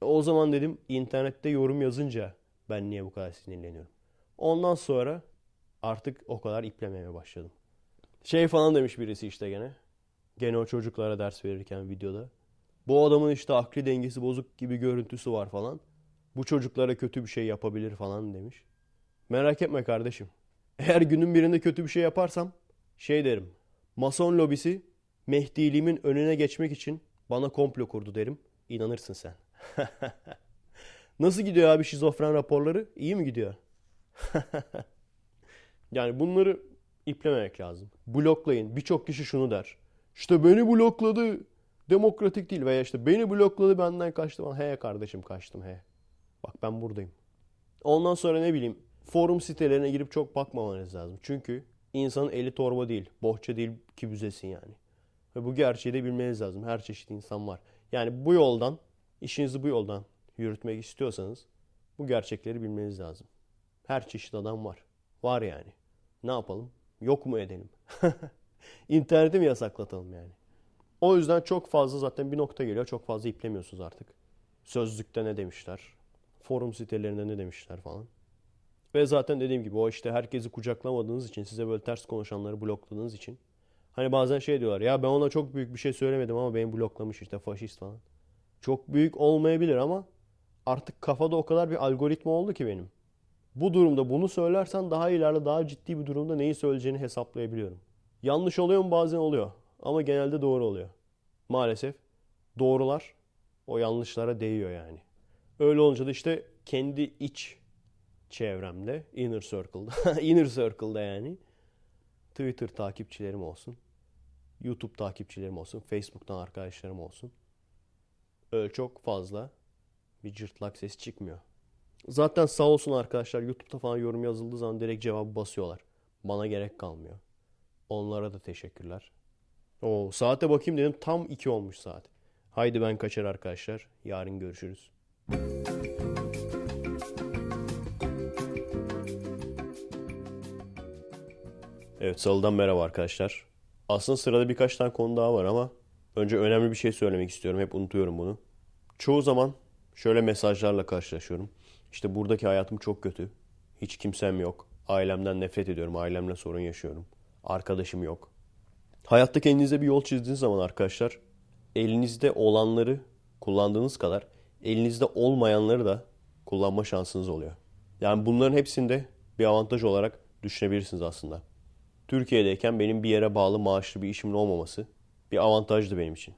O zaman dedim internette yorum yazınca ben niye bu kadar sinirleniyorum. Ondan sonra artık o kadar iplemeye başladım. Şey falan demiş birisi işte gene. Gene o çocuklara ders verirken videoda. Bu adamın işte akli dengesi bozuk gibi görüntüsü var falan. Bu çocuklara kötü bir şey yapabilir falan demiş. Merak etme kardeşim. Eğer günün birinde kötü bir şey yaparsam şey derim. Mason lobisi Mehdiliğimin önüne geçmek için bana komplo kurdu derim. İnanırsın sen. Nasıl gidiyor abi şizofren raporları? İyi mi gidiyor? yani bunları iplememek lazım. Bloklayın. Birçok kişi şunu der. İşte beni blokladı. Demokratik değil veya işte beni blokladı benden kaçtı. He kardeşim kaçtım he. Bak ben buradayım. Ondan sonra ne bileyim forum sitelerine girip çok bakmamanız lazım. Çünkü insanın eli torba değil, bohça değil ki büzesin yani. Ve bu gerçeği de bilmeniz lazım. Her çeşit insan var. Yani bu yoldan, işinizi bu yoldan yürütmek istiyorsanız bu gerçekleri bilmeniz lazım. Her çeşit adam var. Var yani. Ne yapalım? Yok mu edelim? İnterneti mi yasaklatalım yani? O yüzden çok fazla zaten bir nokta geliyor. Çok fazla iplemiyorsunuz artık. Sözlükte ne demişler? Forum sitelerinde ne demişler falan. Ve zaten dediğim gibi o işte herkesi kucaklamadığınız için, size böyle ters konuşanları blokladığınız için. Hani bazen şey diyorlar ya ben ona çok büyük bir şey söylemedim ama beni bloklamış işte faşist falan. Çok büyük olmayabilir ama artık kafada o kadar bir algoritma oldu ki benim. Bu durumda bunu söylersen daha ileride daha ciddi bir durumda neyi söyleyeceğini hesaplayabiliyorum. Yanlış oluyor mu bazen oluyor ama genelde doğru oluyor. Maalesef doğrular o yanlışlara değiyor yani. Öyle olunca da işte kendi iç çevremde, inner circle'da, inner circle'da yani Twitter takipçilerim olsun, YouTube takipçilerim olsun, Facebook'tan arkadaşlarım olsun. Öyle çok fazla bir cırtlak ses çıkmıyor. Zaten sağ olsun arkadaşlar YouTube'da falan yorum yazıldığı zaman direkt cevabı basıyorlar. Bana gerek kalmıyor. Onlara da teşekkürler. O saate bakayım dedim tam 2 olmuş saat. Haydi ben kaçar arkadaşlar. Yarın görüşürüz. Evet salıdan merhaba arkadaşlar. Aslında sırada birkaç tane konu daha var ama önce önemli bir şey söylemek istiyorum. Hep unutuyorum bunu. Çoğu zaman şöyle mesajlarla karşılaşıyorum. İşte buradaki hayatım çok kötü. Hiç kimsem yok. Ailemden nefret ediyorum. Ailemle sorun yaşıyorum. Arkadaşım yok. Hayatta kendinize bir yol çizdiğiniz zaman arkadaşlar elinizde olanları kullandığınız kadar elinizde olmayanları da kullanma şansınız oluyor. Yani bunların hepsinde bir avantaj olarak düşünebilirsiniz aslında. Türkiye'deyken benim bir yere bağlı maaşlı bir işimin olmaması bir avantajdı benim için.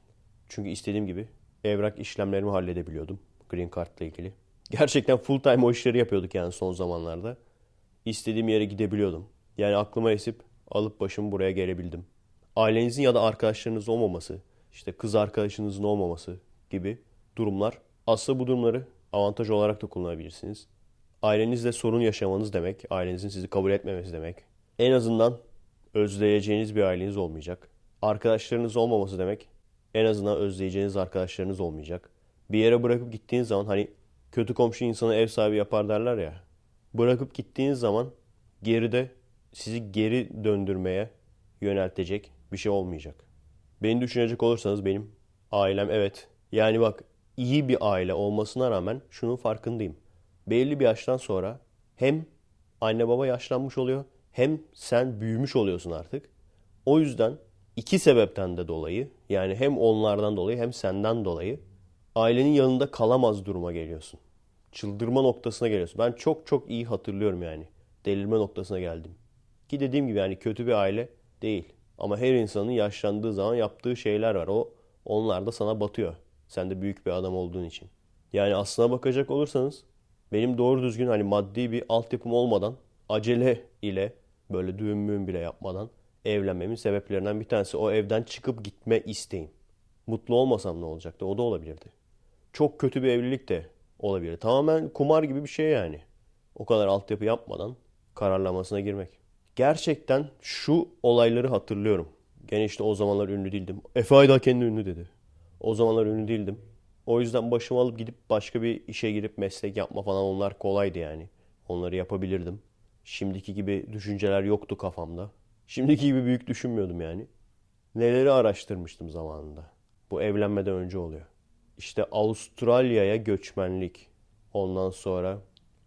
Çünkü istediğim gibi evrak işlemlerimi halledebiliyordum Green Card ile ilgili. Gerçekten full time o işleri yapıyorduk yani son zamanlarda. İstediğim yere gidebiliyordum. Yani aklıma esip alıp başımı buraya gelebildim. Ailenizin ya da arkadaşlarınızın olmaması, işte kız arkadaşınızın olmaması gibi durumlar. Aslında bu durumları avantaj olarak da kullanabilirsiniz. Ailenizle sorun yaşamanız demek, ailenizin sizi kabul etmemesi demek. En azından özleyeceğiniz bir aileniz olmayacak. Arkadaşlarınız olmaması demek, en azından özleyeceğiniz arkadaşlarınız olmayacak. Bir yere bırakıp gittiğiniz zaman hani kötü komşu insanı ev sahibi yapar derler ya. Bırakıp gittiğiniz zaman geride sizi geri döndürmeye yöneltecek bir şey olmayacak. Beni düşünecek olursanız benim ailem evet. Yani bak iyi bir aile olmasına rağmen şunun farkındayım. Belli bir yaştan sonra hem anne baba yaşlanmış oluyor hem sen büyümüş oluyorsun artık. O yüzden iki sebepten de dolayı yani hem onlardan dolayı hem senden dolayı ailenin yanında kalamaz duruma geliyorsun. Çıldırma noktasına geliyorsun. Ben çok çok iyi hatırlıyorum yani. Delirme noktasına geldim. Ki dediğim gibi yani kötü bir aile değil. Ama her insanın yaşlandığı zaman yaptığı şeyler var. O onlar da sana batıyor. Sen de büyük bir adam olduğun için. Yani aslına bakacak olursanız benim doğru düzgün hani maddi bir altyapım olmadan acele ile böyle düğün müğün bile yapmadan evlenmemin sebeplerinden bir tanesi o evden çıkıp gitme isteğim. Mutlu olmasam ne olacaktı? O da olabilirdi. Çok kötü bir evlilik de olabilir. Tamamen kumar gibi bir şey yani. O kadar altyapı yapmadan kararlamasına girmek. Gerçekten şu olayları hatırlıyorum. Gene işte o zamanlar ünlü değildim. Efe Aydal kendi ünlü dedi. O zamanlar ünlü değildim. O yüzden başımı alıp gidip başka bir işe girip meslek yapma falan onlar kolaydı yani. Onları yapabilirdim. Şimdiki gibi düşünceler yoktu kafamda. Şimdiki gibi büyük düşünmüyordum yani. Neleri araştırmıştım zamanında. Bu evlenmeden önce oluyor. İşte Avustralya'ya göçmenlik. Ondan sonra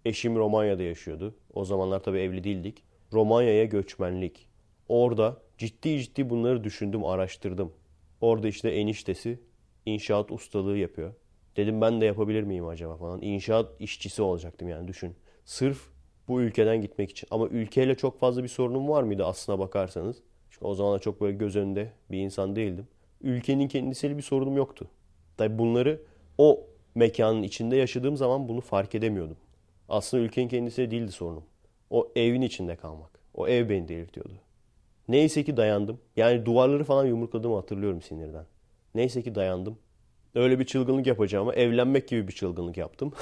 eşim Romanya'da yaşıyordu. O zamanlar tabii evli değildik. Romanya'ya göçmenlik. Orada ciddi ciddi bunları düşündüm, araştırdım. Orada işte eniştesi inşaat ustalığı yapıyor. Dedim ben de yapabilir miyim acaba falan. İnşaat işçisi olacaktım yani düşün. Sırf bu ülkeden gitmek için. Ama ülkeyle çok fazla bir sorunum var mıydı aslına bakarsanız? Çünkü o zamanlar çok böyle göz önünde bir insan değildim. Ülkenin kendisiyle bir sorunum yoktu. Tabi bunları o mekanın içinde yaşadığım zaman bunu fark edemiyordum. Aslında ülkenin kendisiyle değildi sorunum. O evin içinde kalmak. O ev beni delirtiyordu. Neyse ki dayandım. Yani duvarları falan yumrukladığımı hatırlıyorum sinirden. Neyse ki dayandım. Öyle bir çılgınlık yapacağıma evlenmek gibi bir çılgınlık yaptım.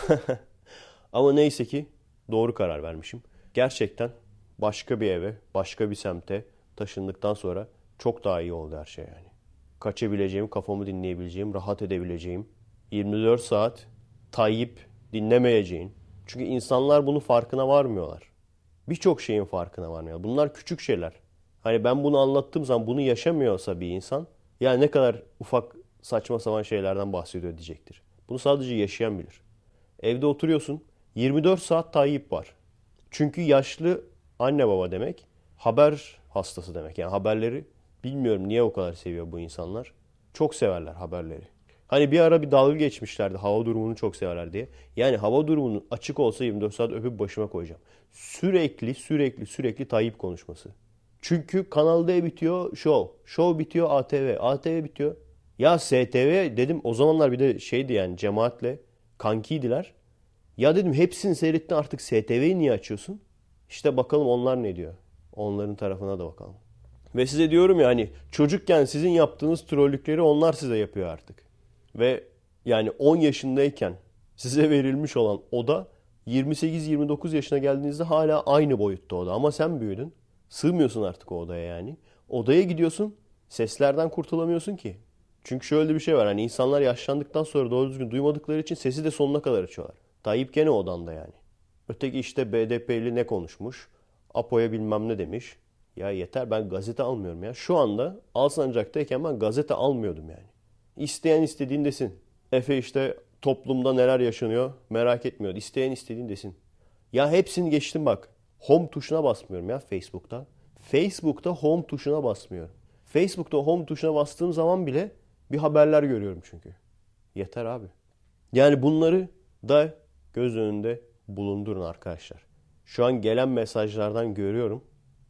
Ama neyse ki doğru karar vermişim. Gerçekten başka bir eve, başka bir semte taşındıktan sonra çok daha iyi oldu her şey yani. Kaçabileceğim, kafamı dinleyebileceğim, rahat edebileceğim. 24 saat Tayyip dinlemeyeceğin. Çünkü insanlar bunun farkına varmıyorlar. Birçok şeyin farkına varmıyor. Bunlar küçük şeyler. Hani ben bunu anlattığım zaman bunu yaşamıyorsa bir insan yani ne kadar ufak saçma sapan şeylerden bahsediyor diyecektir. Bunu sadece yaşayan bilir. Evde oturuyorsun 24 saat Tayyip var. Çünkü yaşlı anne baba demek haber hastası demek. Yani haberleri bilmiyorum niye o kadar seviyor bu insanlar. Çok severler haberleri. Hani bir ara bir dalga geçmişlerdi hava durumunu çok severler diye. Yani hava durumunun açık olsa 24 saat öpüp başıma koyacağım. Sürekli sürekli sürekli Tayyip konuşması. Çünkü Kanal D bitiyor Show. Show bitiyor ATV. ATV bitiyor. Ya STV dedim o zamanlar bir de şeydi yani cemaatle kankiydiler. Ya dedim hepsini seyrettin artık STV'yi niye açıyorsun? İşte bakalım onlar ne diyor. Onların tarafına da bakalım. Ve size diyorum ya hani çocukken sizin yaptığınız trollükleri onlar size yapıyor artık. Ve yani 10 yaşındayken size verilmiş olan oda 28-29 yaşına geldiğinizde hala aynı boyutta oda. Ama sen büyüdün. Sığmıyorsun artık o odaya yani. Odaya gidiyorsun. Seslerden kurtulamıyorsun ki. Çünkü şöyle bir şey var. Hani insanlar yaşlandıktan sonra doğru düzgün duymadıkları için sesi de sonuna kadar açıyorlar. Tayyip gene odanda yani. Öteki işte BDP'li ne konuşmuş? Apo'ya bilmem ne demiş. Ya yeter ben gazete almıyorum ya. Şu anda Alsancak'tayken ben gazete almıyordum yani. İsteyen istediğin desin. Efe işte toplumda neler yaşanıyor merak etmiyor. İsteyen istediğin desin. Ya hepsini geçtim bak. Home tuşuna basmıyorum ya Facebook'ta. Facebook'ta home tuşuna basmıyorum. Facebook'ta home tuşuna bastığım zaman bile bir haberler görüyorum çünkü. Yeter abi. Yani bunları da göz önünde bulundurun arkadaşlar. Şu an gelen mesajlardan görüyorum.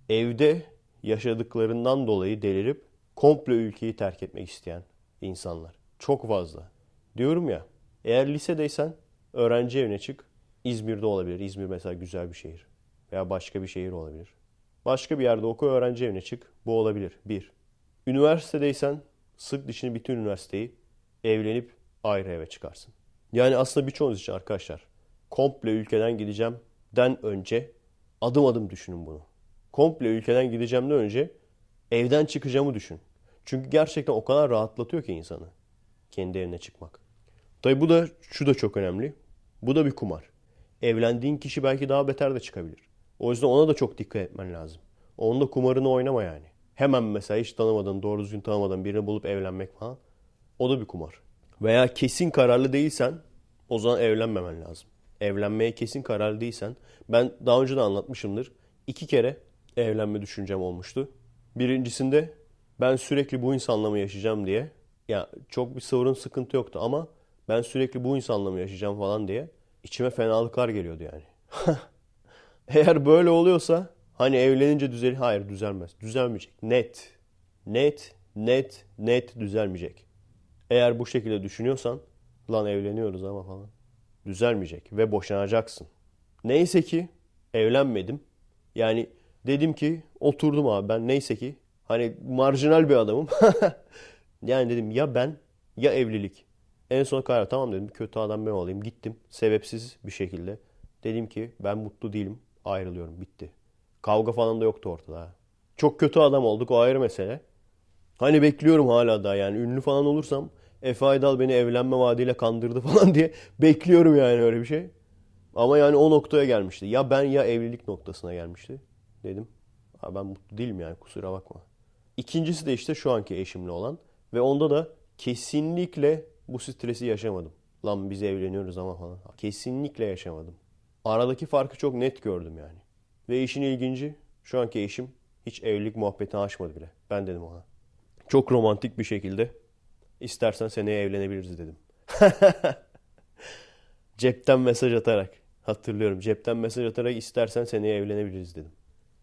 Evde yaşadıklarından dolayı delirip komple ülkeyi terk etmek isteyen insanlar. Çok fazla. Diyorum ya eğer lisedeysen öğrenci evine çık. İzmir'de olabilir. İzmir mesela güzel bir şehir. Veya başka bir şehir olabilir. Başka bir yerde oku öğrenci evine çık. Bu olabilir. Bir. Üniversitedeysen sık dişini bütün üniversiteyi evlenip ayrı eve çıkarsın. Yani aslında birçoğunuz için arkadaşlar komple ülkeden gideceğim den önce adım adım düşünün bunu. Komple ülkeden gideceğimden önce evden çıkacağımı düşün. Çünkü gerçekten o kadar rahatlatıyor ki insanı kendi evine çıkmak. Tabi bu da şu da çok önemli. Bu da bir kumar. Evlendiğin kişi belki daha beter de çıkabilir. O yüzden ona da çok dikkat etmen lazım. Onun da kumarını oynama yani. Hemen mesela hiç tanımadığın, doğru düzgün tanımadığın birini bulup evlenmek falan. O da bir kumar. Veya kesin kararlı değilsen o zaman evlenmemen lazım. Evlenmeye kesin kararlı değilsen ben daha önce de anlatmışımdır. İki kere evlenme düşüncem olmuştu. Birincisinde ben sürekli bu insanla mı yaşayacağım diye. Ya çok bir sorun sıkıntı yoktu ama ben sürekli bu insanla mı yaşayacağım falan diye içime fenalıklar geliyordu yani. Eğer böyle oluyorsa hani evlenince düzelir. Hayır düzelmez. Düzelmeyecek. Net. Net, net, net düzelmeyecek. Eğer bu şekilde düşünüyorsan lan evleniyoruz ama falan. Düzelmeyecek ve boşanacaksın. Neyse ki evlenmedim. Yani dedim ki oturdum abi ben neyse ki hani marjinal bir adamım. yani dedim ya ben ya evlilik. En son karar tamam dedim kötü adam ben olayım. Gittim sebepsiz bir şekilde. Dedim ki ben mutlu değilim ayrılıyorum bitti. Kavga falan da yoktu ortada. Çok kötü adam olduk o ayrı mesele. Hani bekliyorum hala da yani ünlü falan olursam Efe Aydal beni evlenme vaadiyle kandırdı falan diye bekliyorum yani öyle bir şey. Ama yani o noktaya gelmişti. Ya ben ya evlilik noktasına gelmişti. Dedim. Ha ben mutlu değilim yani kusura bakma. İkincisi de işte şu anki eşimle olan. Ve onda da kesinlikle bu stresi yaşamadım. Lan biz evleniyoruz ama falan. Kesinlikle yaşamadım. Aradaki farkı çok net gördüm yani. Ve işin ilginci şu anki eşim hiç evlilik muhabbetini açmadı bile. Ben dedim ona. Çok romantik bir şekilde istersen seneye evlenebiliriz dedim. Cepten mesaj atarak hatırlıyorum. Cepten mesaj atarak istersen seneye evlenebiliriz dedim.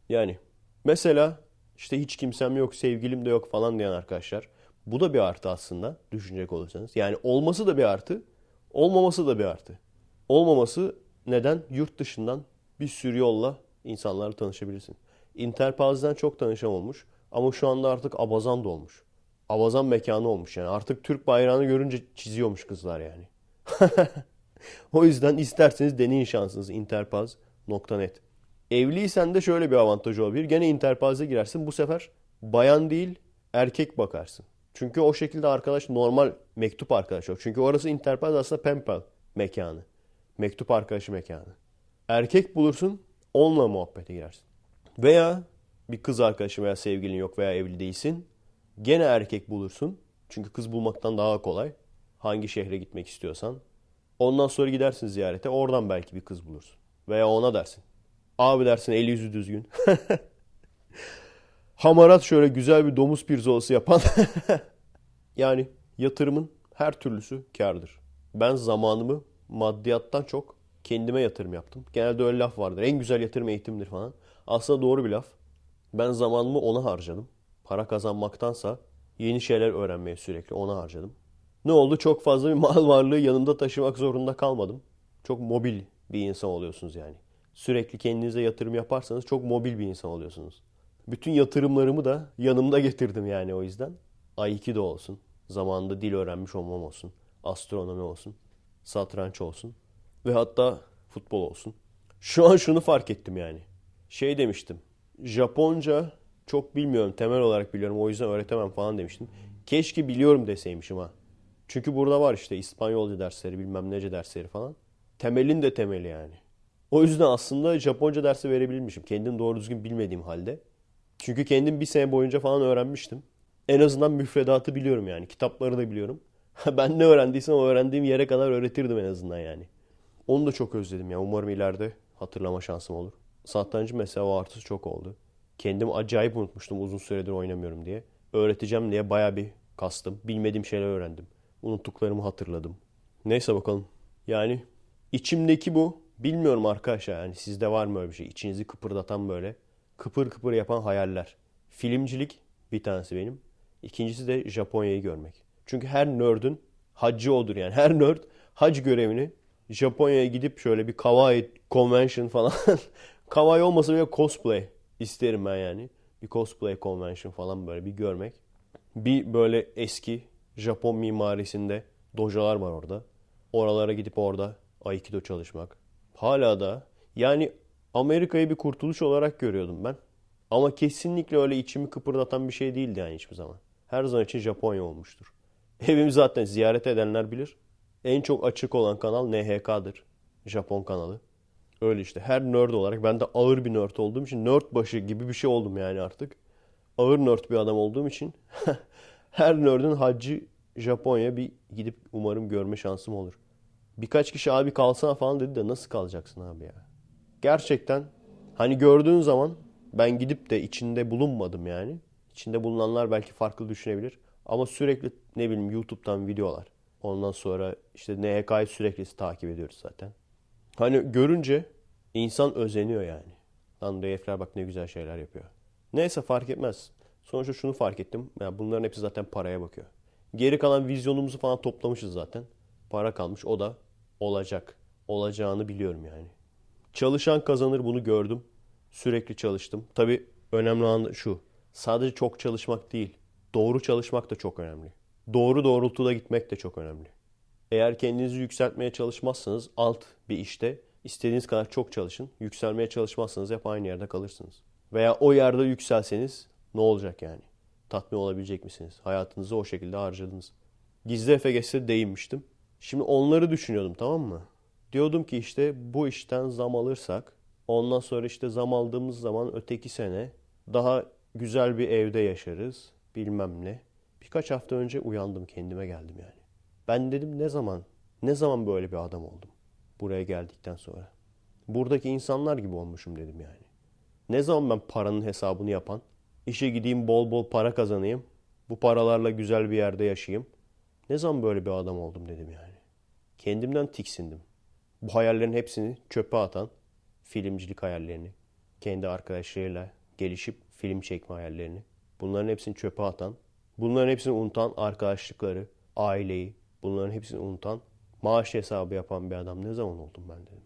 Yani mesela işte hiç kimsem yok, sevgilim de yok falan diyen arkadaşlar. Bu da bir artı aslında düşünecek olursanız. Yani olması da bir artı, olmaması da bir artı. Olmaması neden? Yurt dışından bir sürü yolla insanlarla tanışabilirsin. Interpaz'dan çok tanışan olmuş ama şu anda artık Abazan da olmuş. Abazan mekanı olmuş yani. Artık Türk bayrağını görünce çiziyormuş kızlar yani. o yüzden isterseniz deneyin şansınızı interpaz.net. Evliysen de şöyle bir avantajı olabilir. Gene interpaz'a girersin. Bu sefer bayan değil erkek bakarsın. Çünkü o şekilde arkadaş normal mektup arkadaş yok. Çünkü orası interpaz aslında penpal mekanı. Mektup arkadaşı mekanı. Erkek bulursun onunla muhabbete girersin. Veya bir kız arkadaşın veya sevgilin yok veya evli değilsin. Gene erkek bulursun. Çünkü kız bulmaktan daha kolay. Hangi şehre gitmek istiyorsan. Ondan sonra gidersin ziyarete. Oradan belki bir kız bulursun. Veya ona dersin. Abi dersin eli yüzü düzgün. Hamarat şöyle güzel bir domuz pirzolası yapan. yani yatırımın her türlüsü kardır. Ben zamanımı maddiyattan çok kendime yatırım yaptım. Genelde öyle laf vardır. En güzel yatırım eğitimdir falan. Aslında doğru bir laf. Ben zamanımı ona harcadım. Para kazanmaktansa yeni şeyler öğrenmeye sürekli ona harcadım. Ne oldu? Çok fazla bir mal varlığı yanımda taşımak zorunda kalmadım. Çok mobil bir insan oluyorsunuz yani. Sürekli kendinize yatırım yaparsanız çok mobil bir insan oluyorsunuz. Bütün yatırımlarımı da yanımda getirdim yani o yüzden. Aikido olsun. Zamanında dil öğrenmiş olmam olsun. Astronomi olsun. Satranç olsun. Ve hatta futbol olsun. Şu an şunu fark ettim yani. Şey demiştim. Japonca çok bilmiyorum. Temel olarak biliyorum. O yüzden öğretemem falan demiştim. Keşke biliyorum deseymişim ha. Çünkü burada var işte İspanyolca dersleri bilmem nece dersleri falan. Temelin de temeli yani. O yüzden aslında Japonca dersi verebilmişim. Kendim doğru düzgün bilmediğim halde. Çünkü kendim bir sene boyunca falan öğrenmiştim. En azından müfredatı biliyorum yani. Kitapları da biliyorum. ben ne öğrendiysem o öğrendiğim yere kadar öğretirdim en azından yani. Onu da çok özledim ya. Umarım ileride hatırlama şansım olur. Satrancı mesela o artısı çok oldu. Kendim acayip unutmuştum uzun süredir oynamıyorum diye. Öğreteceğim diye baya bir kastım. Bilmediğim şeyler öğrendim. Unuttuklarımı hatırladım. Neyse bakalım. Yani içimdeki bu. Bilmiyorum arkadaşlar yani sizde var mı öyle bir şey? İçinizi kıpırdatan böyle kıpır kıpır yapan hayaller. Filmcilik bir tanesi benim. İkincisi de Japonya'yı görmek. Çünkü her nerd'ün hacı odur yani. Her nerd hac görevini Japonya'ya gidip şöyle bir kawaii convention falan. kawaii olmasa bile cosplay isterim ben yani. Bir cosplay convention falan böyle bir görmek. Bir böyle eski Japon mimarisinde dojalar var orada. Oralara gidip orada Aikido çalışmak. Hala da yani Amerika'yı bir kurtuluş olarak görüyordum ben. Ama kesinlikle öyle içimi kıpırdatan bir şey değildi yani hiçbir zaman. Her zaman için Japonya olmuştur. Evimi zaten ziyaret edenler bilir. En çok açık olan kanal NHK'dır. Japon kanalı. Öyle işte her nerd olarak ben de ağır bir nerd olduğum için nerd başı gibi bir şey oldum yani artık. Ağır nerd bir adam olduğum için her nerd'ün haccı Japonya bir gidip umarım görme şansım olur. Birkaç kişi abi kalsana falan dedi de nasıl kalacaksın abi ya? Gerçekten hani gördüğün zaman ben gidip de içinde bulunmadım yani. İçinde bulunanlar belki farklı düşünebilir. Ama sürekli ne bileyim YouTube'dan videolar. Ondan sonra işte NHK'yı sürekli takip ediyoruz zaten. Hani görünce insan özeniyor yani. Lan herifler bak ne güzel şeyler yapıyor. Neyse fark etmez. Sonuçta şunu fark ettim. Yani bunların hepsi zaten paraya bakıyor. Geri kalan vizyonumuzu falan toplamışız zaten. Para kalmış o da olacak. Olacağını biliyorum yani. Çalışan kazanır bunu gördüm. Sürekli çalıştım. Tabii önemli olan şu. Sadece çok çalışmak değil. Doğru çalışmak da çok önemli. Doğru doğrultuda gitmek de çok önemli. Eğer kendinizi yükseltmeye çalışmazsanız alt bir işte istediğiniz kadar çok çalışın. Yükselmeye çalışmazsanız hep aynı yerde kalırsınız. Veya o yerde yükselseniz ne olacak yani? Tatmin olabilecek misiniz? Hayatınızı o şekilde harcadınız. Gizli EFGS'e değinmiştim. Şimdi onları düşünüyordum tamam mı? Diyordum ki işte bu işten zam alırsak ondan sonra işte zam aldığımız zaman öteki sene daha güzel bir evde yaşarız bilmem ne. Birkaç hafta önce uyandım kendime geldim yani. Ben dedim ne zaman ne zaman böyle bir adam oldum buraya geldikten sonra. Buradaki insanlar gibi olmuşum dedim yani. Ne zaman ben paranın hesabını yapan, işe gideyim bol bol para kazanayım, bu paralarla güzel bir yerde yaşayayım. Ne zaman böyle bir adam oldum dedim yani. Kendimden tiksindim. Bu hayallerin hepsini çöpe atan filmcilik hayallerini, kendi arkadaşlarıyla gelişip film çekme hayallerini, bunların hepsini çöpe atan, bunların hepsini unutan arkadaşlıkları, aileyi, bunların hepsini unutan, maaş hesabı yapan bir adam ne zaman oldum ben dedim.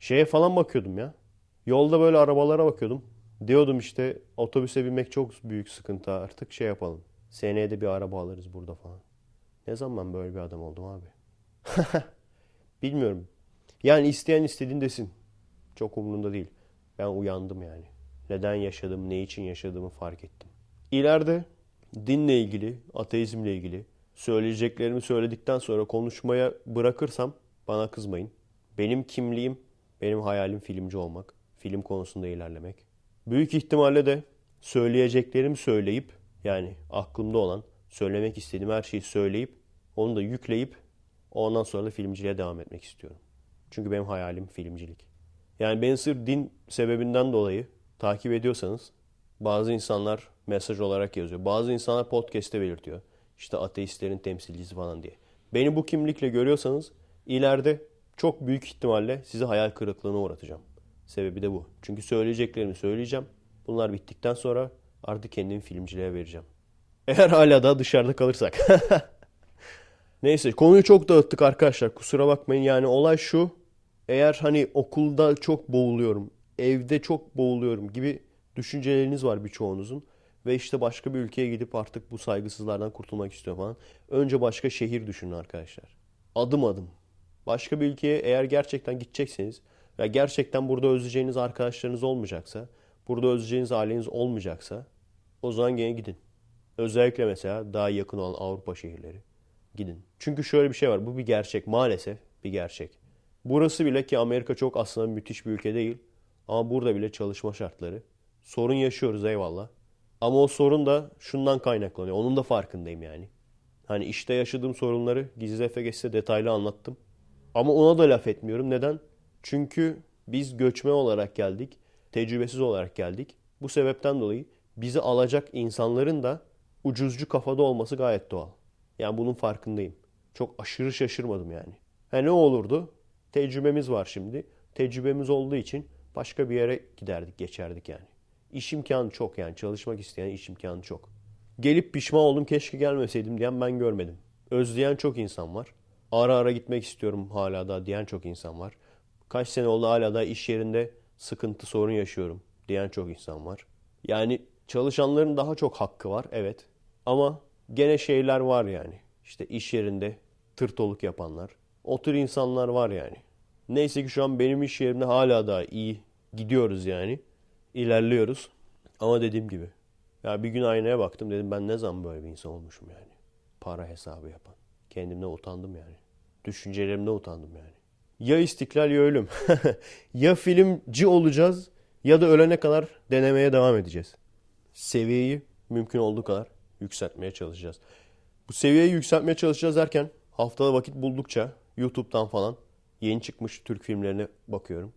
Şeye falan bakıyordum ya. Yolda böyle arabalara bakıyordum. Diyordum işte otobüse binmek çok büyük sıkıntı artık şey yapalım. Seneye de bir araba alırız burada falan. Ne zaman böyle bir adam oldum abi? Bilmiyorum. Yani isteyen istediğin desin. Çok umurumda değil. Ben uyandım yani. Neden yaşadım, ne için yaşadığımı fark ettim. İleride dinle ilgili, ateizmle ilgili söyleyeceklerimi söyledikten sonra konuşmaya bırakırsam bana kızmayın. Benim kimliğim, benim hayalim filmci olmak. Film konusunda ilerlemek. Büyük ihtimalle de söyleyeceklerimi söyleyip yani aklımda olan söylemek istediğim her şeyi söyleyip onu da yükleyip ondan sonra da filmciliğe devam etmek istiyorum. Çünkü benim hayalim filmcilik. Yani beni sırf din sebebinden dolayı takip ediyorsanız bazı insanlar mesaj olarak yazıyor. Bazı insanlar podcast'te belirtiyor. İşte ateistlerin temsilcisi falan diye. Beni bu kimlikle görüyorsanız ileride çok büyük ihtimalle sizi hayal kırıklığına uğratacağım. Sebebi de bu. Çünkü söyleyeceklerimi söyleyeceğim. Bunlar bittikten sonra artık kendimi filmciliğe vereceğim. Eğer hala da dışarıda kalırsak. Neyse konuyu çok dağıttık arkadaşlar. Kusura bakmayın. Yani olay şu. Eğer hani okulda çok boğuluyorum, evde çok boğuluyorum gibi düşünceleriniz var birçoğunuzun. Ve işte başka bir ülkeye gidip artık bu saygısızlardan kurtulmak istiyor falan. Önce başka şehir düşünün arkadaşlar. Adım adım. Başka bir ülkeye eğer gerçekten gidecekseniz ve gerçekten burada özleyeceğiniz arkadaşlarınız olmayacaksa, burada özleyeceğiniz aileniz olmayacaksa o zaman gene gidin. Özellikle mesela daha yakın olan Avrupa şehirleri. Gidin. Çünkü şöyle bir şey var. Bu bir gerçek. Maalesef bir gerçek. Burası bile ki Amerika çok aslında müthiş bir ülke değil. Ama burada bile çalışma şartları. Sorun yaşıyoruz eyvallah. Ama o sorun da şundan kaynaklanıyor. Onun da farkındayım yani. Hani işte yaşadığım sorunları Gizli Efeges'te detaylı anlattım. Ama ona da laf etmiyorum. Neden? Çünkü biz göçmen olarak geldik. Tecrübesiz olarak geldik. Bu sebepten dolayı bizi alacak insanların da ucuzcu kafada olması gayet doğal. Yani bunun farkındayım. Çok aşırı şaşırmadım yani. Ha ne olurdu? Tecrübemiz var şimdi. Tecrübemiz olduğu için başka bir yere giderdik, geçerdik yani. İş imkanı çok yani. Çalışmak isteyen iş imkanı çok. Gelip pişman oldum keşke gelmeseydim diyen ben görmedim. Özleyen çok insan var. Ara ara gitmek istiyorum hala da diyen çok insan var. Kaç sene oldu hala da iş yerinde sıkıntı sorun yaşıyorum diyen çok insan var. Yani çalışanların daha çok hakkı var evet. Ama gene şeyler var yani. İşte iş yerinde tırtoluk yapanlar. O tür insanlar var yani. Neyse ki şu an benim iş yerimde hala da iyi gidiyoruz yani. İlerliyoruz. Ama dediğim gibi. Ya bir gün aynaya baktım dedim ben ne zaman böyle bir insan olmuşum yani. Para hesabı yapan. Kendimden utandım yani. Düşüncelerimden utandım yani. Ya istiklal ya ölüm. ya filmci olacağız ya da ölene kadar denemeye devam edeceğiz. Seviyeyi mümkün olduğu kadar yükseltmeye çalışacağız. Bu seviyeyi yükseltmeye çalışacağız derken haftada vakit buldukça YouTube'dan falan yeni çıkmış Türk filmlerine bakıyorum.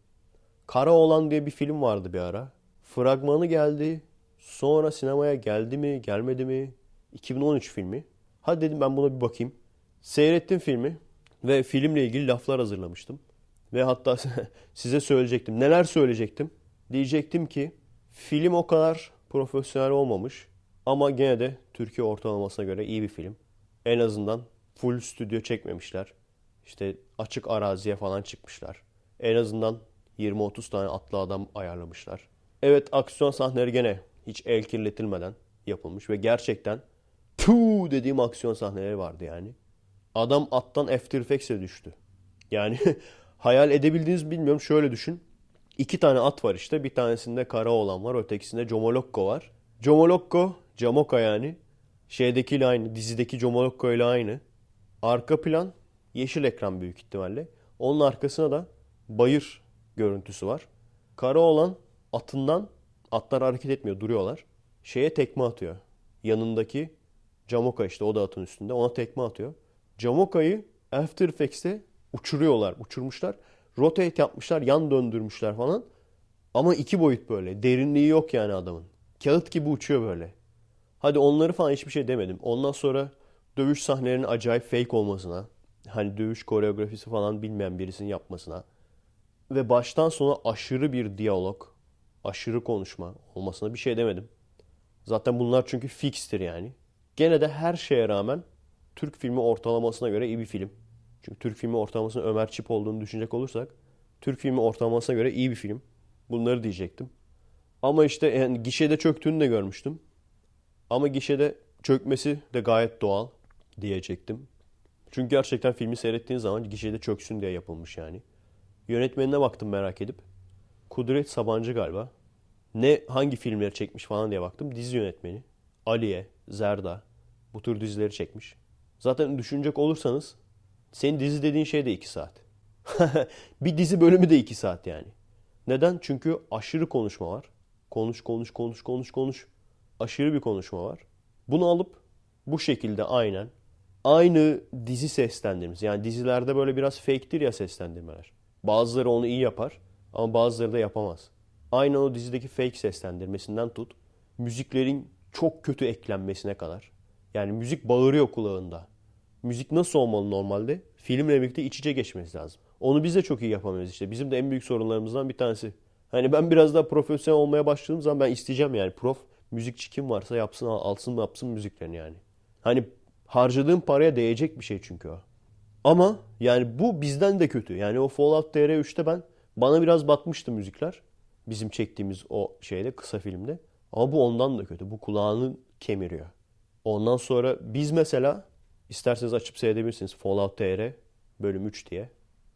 Kara Oğlan diye bir film vardı bir ara. Fragmanı geldi. Sonra sinemaya geldi mi, gelmedi mi? 2013 filmi. Hadi dedim ben buna bir bakayım. Seyrettim filmi ve filmle ilgili laflar hazırlamıştım. Ve hatta size söyleyecektim. Neler söyleyecektim? Diyecektim ki film o kadar profesyonel olmamış ama gene de Türkiye ortalamasına göre iyi bir film. En azından full stüdyo çekmemişler. İşte açık araziye falan çıkmışlar. En azından 20-30 tane atlı adam ayarlamışlar. Evet aksiyon sahneleri gene hiç el kirletilmeden yapılmış ve gerçekten puu dediğim aksiyon sahneleri vardı yani. Adam attan After Effects'e düştü. Yani hayal edebildiğiniz bilmiyorum şöyle düşün. İki tane at var işte. Bir tanesinde kara olan var. Ötekisinde Comolokko var. Comolokko, Camoka yani. Şeydekiyle aynı. Dizideki Comolokko ile aynı. Arka plan yeşil ekran büyük ihtimalle. Onun arkasına da bayır görüntüsü var. Kara olan atından atlar hareket etmiyor duruyorlar. Şeye tekme atıyor. Yanındaki Camoka işte o da atın üstünde ona tekme atıyor. Camoka'yı After Effects'te uçuruyorlar. Uçurmuşlar. Rotate yapmışlar. Yan döndürmüşler falan. Ama iki boyut böyle. Derinliği yok yani adamın. Kağıt gibi uçuyor böyle. Hadi onları falan hiçbir şey demedim. Ondan sonra dövüş sahnelerinin acayip fake olmasına, hani dövüş koreografisi falan bilmeyen birisinin yapmasına ve baştan sona aşırı bir diyalog, aşırı konuşma olmasına bir şey demedim. Zaten bunlar çünkü fixtir yani. Gene de her şeye rağmen Türk filmi ortalamasına göre iyi bir film. Çünkü Türk filmi ortalamasının Ömer Çip olduğunu düşünecek olursak Türk filmi ortalamasına göre iyi bir film. Bunları diyecektim. Ama işte yani gişede çöktüğünü de görmüştüm. Ama gişede çökmesi de gayet doğal diyecektim. Çünkü gerçekten filmi seyrettiğin zaman gişede çöksün diye yapılmış yani. Yönetmenine baktım merak edip. Kudret Sabancı galiba. Ne hangi filmleri çekmiş falan diye baktım. Dizi yönetmeni. Aliye, Zerda bu tür dizileri çekmiş. Zaten düşünecek olursanız senin dizi dediğin şey de 2 saat. bir dizi bölümü de 2 saat yani. Neden? Çünkü aşırı konuşma var. Konuş konuş konuş konuş konuş. Aşırı bir konuşma var. Bunu alıp bu şekilde aynen aynı dizi seslendirmesi. Yani dizilerde böyle biraz fake'tir ya seslendirmeler. Bazıları onu iyi yapar ama bazıları da yapamaz. Aynı o dizideki fake seslendirmesinden tut. Müziklerin çok kötü eklenmesine kadar. Yani müzik bağırıyor kulağında. Müzik nasıl olmalı normalde? Filmle birlikte iç içe geçmesi lazım. Onu biz de çok iyi yapamıyoruz işte. Bizim de en büyük sorunlarımızdan bir tanesi. Hani ben biraz daha profesyonel olmaya başladığım zaman ben isteyeceğim yani prof müzikçi kim varsa yapsın alsın yapsın müziklerini yani. Hani harcadığım paraya değecek bir şey çünkü o. Ama yani bu bizden de kötü. Yani o Fallout DR3'te ben bana biraz batmıştı müzikler. Bizim çektiğimiz o şeyde kısa filmde. Ama bu ondan da kötü. Bu kulağını kemiriyor. Ondan sonra biz mesela isterseniz açıp seyredebilirsiniz Fallout TR bölüm 3 diye.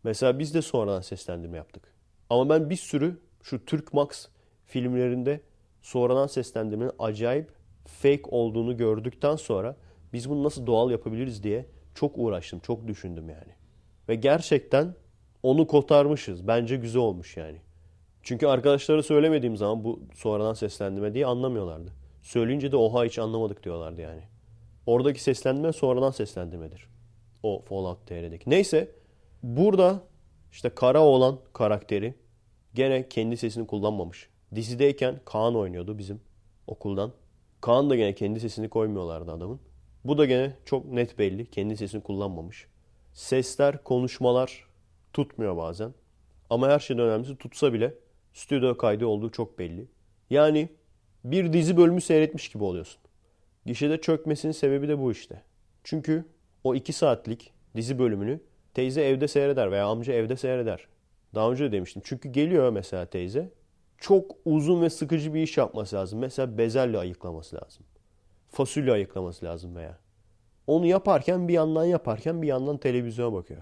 Mesela biz de sonradan seslendirme yaptık. Ama ben bir sürü şu Türk Max filmlerinde sonradan seslendirmenin acayip fake olduğunu gördükten sonra biz bunu nasıl doğal yapabiliriz diye çok uğraştım, çok düşündüm yani. Ve gerçekten onu kotarmışız. Bence güzel olmuş yani. Çünkü arkadaşlara söylemediğim zaman bu sonradan seslendirme diye anlamıyorlardı. Söyleyince de oha hiç anlamadık diyorlardı yani. Oradaki seslendirme sonradan seslendirmedir. O Fallout TR'deki. Neyse burada işte Kara olan karakteri gene kendi sesini kullanmamış. Dizideyken Kaan oynuyordu bizim okuldan. Kaan da gene kendi sesini koymuyorlardı adamın. Bu da gene çok net belli. Kendi sesini kullanmamış. Sesler, konuşmalar tutmuyor bazen. Ama her şeyden önemlisi tutsa bile stüdyo kaydı olduğu çok belli. Yani bir dizi bölümü seyretmiş gibi oluyorsun. Gişede çökmesinin sebebi de bu işte. Çünkü o iki saatlik dizi bölümünü teyze evde seyreder veya amca evde seyreder. Daha önce de demiştim. Çünkü geliyor mesela teyze. Çok uzun ve sıkıcı bir iş yapması lazım. Mesela bezelye ayıklaması lazım. Fasulye ayıklaması lazım veya. Onu yaparken bir yandan yaparken bir yandan televizyona bakıyor.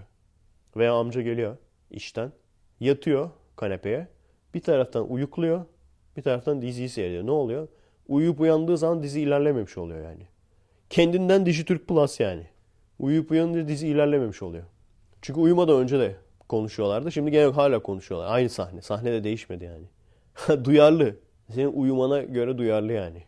Veya amca geliyor işten. Yatıyor kanepeye. Bir taraftan uyukluyor. Bir taraftan diziyi seyrediyor. Ne oluyor? Uyuyup uyandığı zaman dizi ilerlememiş oluyor yani. Kendinden Dijitürk Plus yani. Uyuyup uyanınca dizi ilerlememiş oluyor. Çünkü uyumadan önce de konuşuyorlardı. Şimdi gene hala konuşuyorlar. Aynı sahne. Sahne de değişmedi yani. duyarlı. Senin uyumana göre duyarlı yani.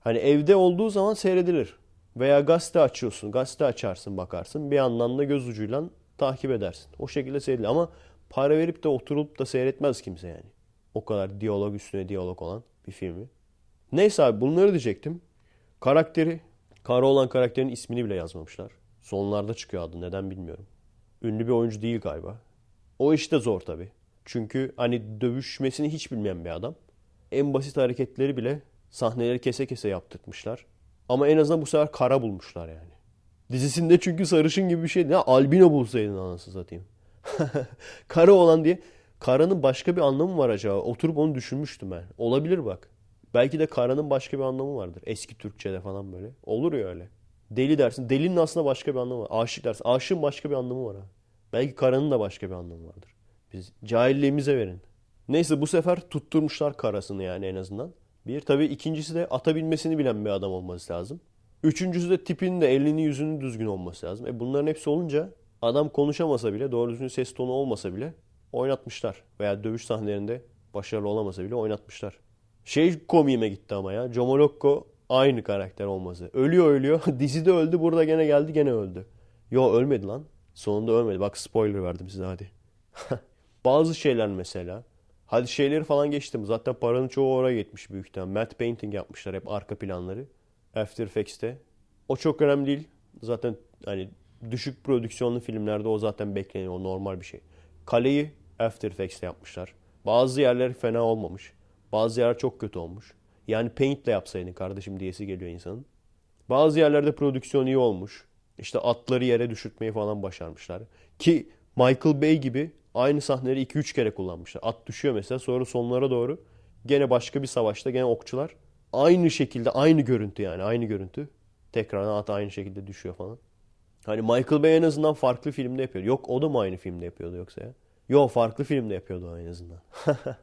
Hani evde olduğu zaman seyredilir. Veya gazete açıyorsun. Gazete açarsın bakarsın. Bir yandan da göz ucuyla takip edersin. O şekilde seyredilir. Ama para verip de oturup da seyretmez kimse yani. O kadar diyalog üstüne diyalog olan bir filmi. Neyse abi bunları diyecektim. Karakteri, kara olan karakterin ismini bile yazmamışlar. Sonlarda çıkıyor adı neden bilmiyorum. Ünlü bir oyuncu değil galiba. O işte zor tabii. Çünkü hani dövüşmesini hiç bilmeyen bir adam. En basit hareketleri bile sahneleri kese kese yaptırtmışlar. Ama en azından bu sefer kara bulmuşlar yani. Dizisinde çünkü sarışın gibi bir şey. Ne albino bulsaydın anasını satayım. kara olan diye. Karanın başka bir anlamı var acaba? Oturup onu düşünmüştüm ben. Olabilir bak. Belki de karanın başka bir anlamı vardır. Eski Türkçe'de falan böyle. Olur ya öyle. Deli dersin. Delinin aslında başka bir anlamı var. Aşık dersin. Aşığın başka bir anlamı var ha. Belki karanın da başka bir anlamı vardır. Biz cahilliğimize verin. Neyse bu sefer tutturmuşlar karasını yani en azından. Bir tabii ikincisi de ata binmesini bilen bir adam olması lazım. Üçüncüsü de tipinin de elini yüzünün düzgün olması lazım. E bunların hepsi olunca adam konuşamasa bile doğru düzgün ses tonu olmasa bile oynatmışlar. Veya dövüş sahnelerinde başarılı olamasa bile oynatmışlar. Şey komiğime gitti ama ya. Jomolokko aynı karakter olması. Ölüyor ölüyor. Dizide öldü burada gene geldi gene öldü. Yo ölmedi lan. Sonunda ölmedi. Bak spoiler verdim size hadi. Bazı şeyler mesela. Hadi şeyleri falan geçtim. Zaten paranın çoğu oraya gitmiş büyük ihtimal. Matte painting yapmışlar hep arka planları. After Effects'te. O çok önemli değil. Zaten hani düşük prodüksiyonlu filmlerde o zaten bekleniyor. O normal bir şey. Kaleyi After Effects'te yapmışlar. Bazı yerler fena olmamış. Bazı yerler çok kötü olmuş. Yani paintle yapsaydın kardeşim diyesi geliyor insanın. Bazı yerlerde prodüksiyon iyi olmuş. İşte atları yere düşürtmeyi falan başarmışlar. Ki Michael Bay gibi aynı sahneleri 2-3 kere kullanmışlar. At düşüyor mesela sonra sonlara doğru gene başka bir savaşta gene okçular aynı şekilde aynı görüntü yani aynı görüntü. Tekrardan at aynı şekilde düşüyor falan. Hani Michael Bay en azından farklı filmde yapıyordu. Yok o da mı aynı filmde yapıyordu yoksa ya? Yok farklı filmde yapıyordu en azından.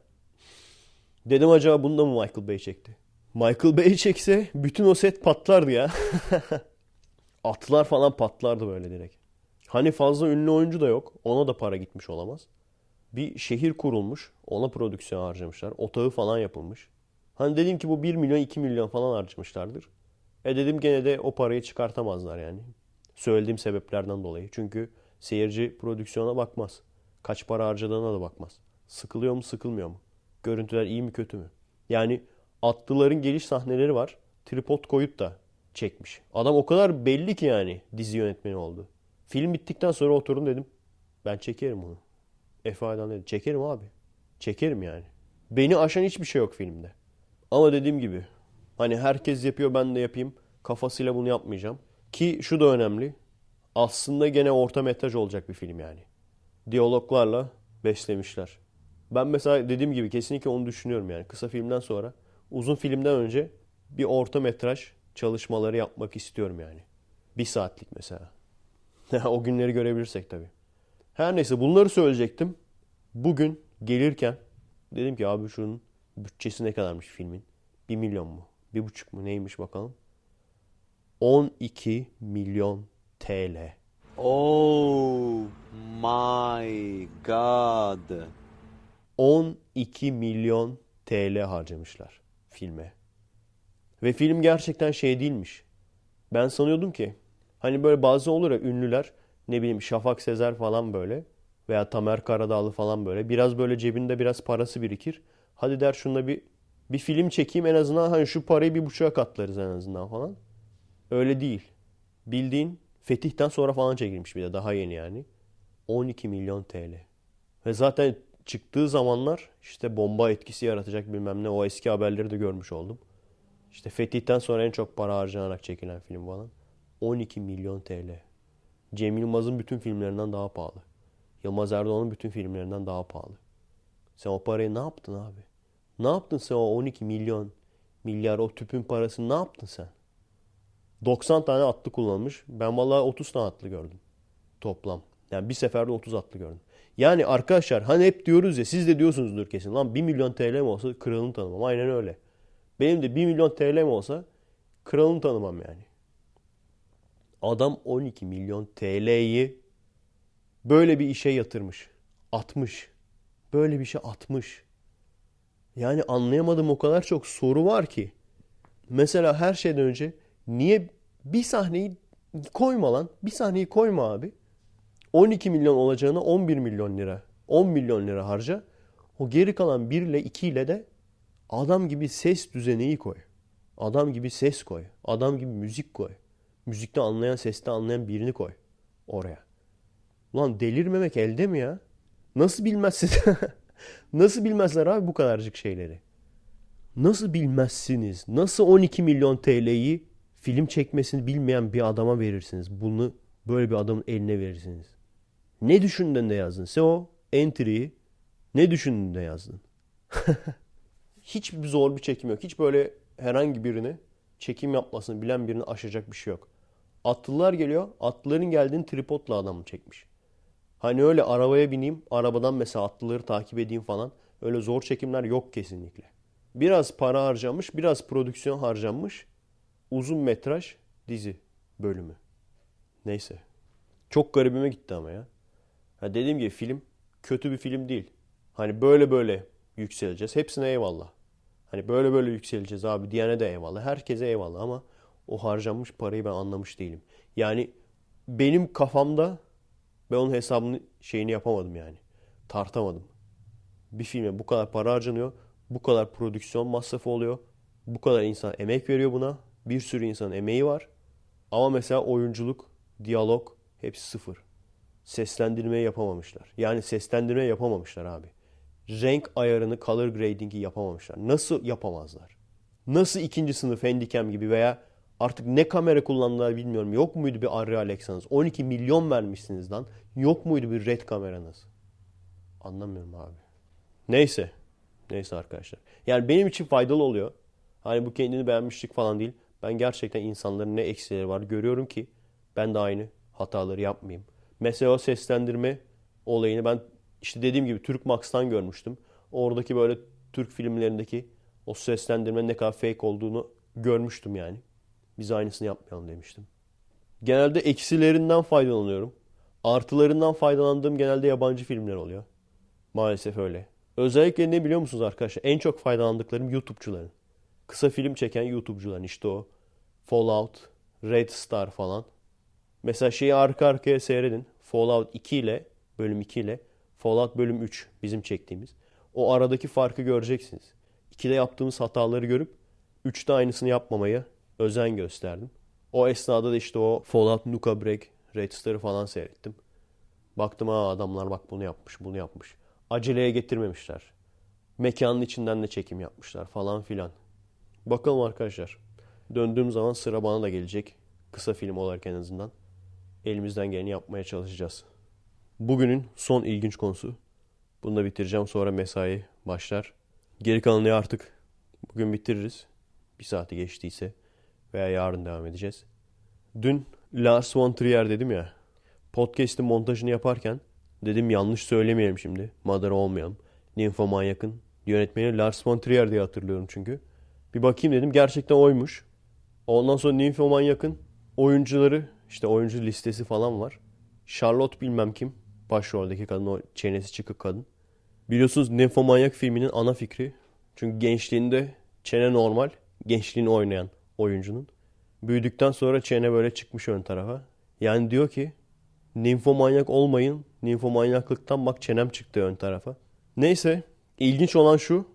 Dedim acaba bunu da mı Michael Bay çekti? Michael Bay çekse bütün o set patlardı ya. Atlar falan patlardı böyle direkt. Hani fazla ünlü oyuncu da yok. Ona da para gitmiş olamaz. Bir şehir kurulmuş. Ona prodüksiyon harcamışlar. Otağı falan yapılmış. Hani dedim ki bu 1 milyon 2 milyon falan harcamışlardır. E dedim gene de o parayı çıkartamazlar yani. Söylediğim sebeplerden dolayı. Çünkü seyirci prodüksiyona bakmaz. Kaç para harcadığına da bakmaz. Sıkılıyor mu sıkılmıyor mu? Görüntüler iyi mi kötü mü? Yani atlıların geliş sahneleri var. Tripod koyup da çekmiş. Adam o kadar belli ki yani dizi yönetmeni oldu. Film bittikten sonra oturdum dedim. Ben çekerim onu. Efe Aydan dedi. Çekerim abi. Çekerim yani. Beni aşan hiçbir şey yok filmde. Ama dediğim gibi hani herkes yapıyor ben de yapayım kafasıyla bunu yapmayacağım. Ki şu da önemli. Aslında gene orta metraj olacak bir film yani. Diyaloglarla beslemişler. Ben mesela dediğim gibi kesinlikle onu düşünüyorum yani. Kısa filmden sonra uzun filmden önce bir orta metraj çalışmaları yapmak istiyorum yani. Bir saatlik mesela. o günleri görebilirsek tabii. Her neyse bunları söyleyecektim. Bugün gelirken dedim ki abi şunun bütçesi ne kadarmış filmin? 1 milyon mu? 1,5 mu? Neymiş bakalım? 12 milyon TL. Oh my god. 12 milyon TL harcamışlar filme. Ve film gerçekten şey değilmiş. Ben sanıyordum ki hani böyle bazı olur ya ünlüler ne bileyim Şafak Sezer falan böyle veya Tamer Karadağlı falan böyle biraz böyle cebinde biraz parası birikir. Hadi der şunda bir bir film çekeyim en azından hani şu parayı bir buçuğa katlarız en azından falan. Öyle değil. Bildiğin Fetih'ten sonra falan çekilmiş bir de daha yeni yani. 12 milyon TL. Ve zaten çıktığı zamanlar işte bomba etkisi yaratacak bilmem ne o eski haberleri de görmüş oldum. İşte Fetih'ten sonra en çok para harcanarak çekilen film falan. 12 milyon TL. Cem Yılmaz'ın bütün filmlerinden daha pahalı. Yılmaz Erdoğan'ın bütün filmlerinden daha pahalı. Sen o parayı ne yaptın abi? Ne yaptın sen o 12 milyon milyar o tüpün parasını ne yaptın sen? 90 tane atlı kullanmış. Ben vallahi 30 tane atlı gördüm. Toplam. Yani bir seferde 30 atlı gördüm. Yani arkadaşlar hani hep diyoruz ya siz de diyorsunuzdur kesin. Lan 1 milyon TL mi olsa kralını tanımam. Aynen öyle. Benim de 1 milyon TL mi olsa kralını tanımam yani. Adam 12 milyon TL'yi böyle bir işe yatırmış. Atmış. Böyle bir şey atmış. Yani anlayamadım o kadar çok soru var ki. Mesela her şeyden önce niye bir sahneyi koyma lan? Bir sahneyi koyma abi. 12 milyon olacağına 11 milyon lira. 10 milyon lira harca. O geri kalan 1 ile 2 ile de adam gibi ses düzeneyi koy. Adam gibi ses koy. Adam gibi müzik koy. Müzikte anlayan, seste anlayan birini koy oraya. Ulan delirmemek elde mi ya? Nasıl bilmezsin? Nasıl bilmezler abi bu kadarcık şeyleri? Nasıl bilmezsiniz? Nasıl 12 milyon TL'yi film çekmesini bilmeyen bir adama verirsiniz? Bunu böyle bir adamın eline verirsiniz. Ne düşündün de yazdın? Sen o entry'yi ne düşündün de yazdın? Hiç bir zor bir çekim yok. Hiç böyle herhangi birini çekim yapmasını bilen birini aşacak bir şey yok. Atlılar geliyor. Atlıların geldiğini tripodla adamı çekmiş. Hani öyle arabaya bineyim, arabadan mesela atlıları takip edeyim falan. Öyle zor çekimler yok kesinlikle. Biraz para harcamış, biraz prodüksiyon harcanmış. Uzun metraj dizi bölümü. Neyse. Çok garibime gitti ama ya. Ha dediğim gibi film kötü bir film değil. Hani böyle böyle yükseleceğiz. Hepsine eyvallah. Hani böyle böyle yükseleceğiz abi diyene de eyvallah. Herkese eyvallah ama o harcanmış parayı ben anlamış değilim. Yani benim kafamda ben onun hesabını şeyini yapamadım yani. Tartamadım. Bir filme bu kadar para harcanıyor. Bu kadar prodüksiyon masrafı oluyor. Bu kadar insan emek veriyor buna. Bir sürü insanın emeği var. Ama mesela oyunculuk, diyalog hepsi sıfır. Seslendirmeyi yapamamışlar. Yani seslendirme yapamamışlar abi. Renk ayarını, color grading'i yapamamışlar. Nasıl yapamazlar? Nasıl ikinci sınıf handicam gibi veya artık ne kamera kullandılar bilmiyorum. Yok muydu bir Arri Alexa'nız? 12 milyon vermişsiniz lan. Yok muydu bir red kameranız? Anlamıyorum abi. Neyse. Neyse arkadaşlar. Yani benim için faydalı oluyor. Hani bu kendini beğenmişlik falan değil. Ben gerçekten insanların ne eksileri var görüyorum ki ben de aynı hataları yapmayayım. Mesela seslendirme olayını ben işte dediğim gibi Türk Max'tan görmüştüm. Oradaki böyle Türk filmlerindeki o seslendirmenin ne kadar fake olduğunu görmüştüm yani. Biz aynısını yapmayalım demiştim. Genelde eksilerinden faydalanıyorum. Artılarından faydalandığım genelde yabancı filmler oluyor. Maalesef öyle. Özellikle ne biliyor musunuz arkadaşlar? En çok faydalandıklarım YouTube'cuların. Kısa film çeken YouTube'cuların işte o Fallout, Red Star falan. Mesela şeyi arka arkaya seyredin. Fallout 2 ile bölüm 2 ile Fallout bölüm 3 bizim çektiğimiz. O aradaki farkı göreceksiniz. 2'de yaptığımız hataları görüp 3'te aynısını yapmamaya özen gösterdim. O esnada da işte o Fallout Nuka Break, Red Star'ı falan seyrettim. Baktım ha adamlar bak bunu yapmış, bunu yapmış. Aceleye getirmemişler. Mekanın içinden de çekim yapmışlar falan filan. Bakalım arkadaşlar. Döndüğüm zaman sıra bana da gelecek. Kısa film olarak en azından. Elimizden geleni yapmaya çalışacağız. Bugünün son ilginç konusu. Bunu da bitireceğim sonra mesai başlar. Geri kalanını artık bugün bitiririz. Bir saati geçtiyse veya yarın devam edeceğiz. Dün Lars von Trier dedim ya. Podcast'in montajını yaparken dedim yanlış söylemeyelim şimdi. Madara olmayalım. Nymphomaniac'ın yönetmeni Lars von Trier diye hatırlıyorum çünkü. Bir bakayım dedim gerçekten oymuş. Ondan sonra Nymphomaniac'ın oyuncuları işte oyuncu listesi falan var. Charlotte bilmem kim. Başroldeki kadın o çenesi çıkık kadın. Biliyorsunuz Nymphomaniac filminin ana fikri. Çünkü gençliğinde çene normal. Gençliğini oynayan oyuncunun. Büyüdükten sonra çene böyle çıkmış ön tarafa. Yani diyor ki Nymfomanyak olmayın. Nymfomanyaklıktan bak çenem çıktı ön tarafa. Neyse ilginç olan şu.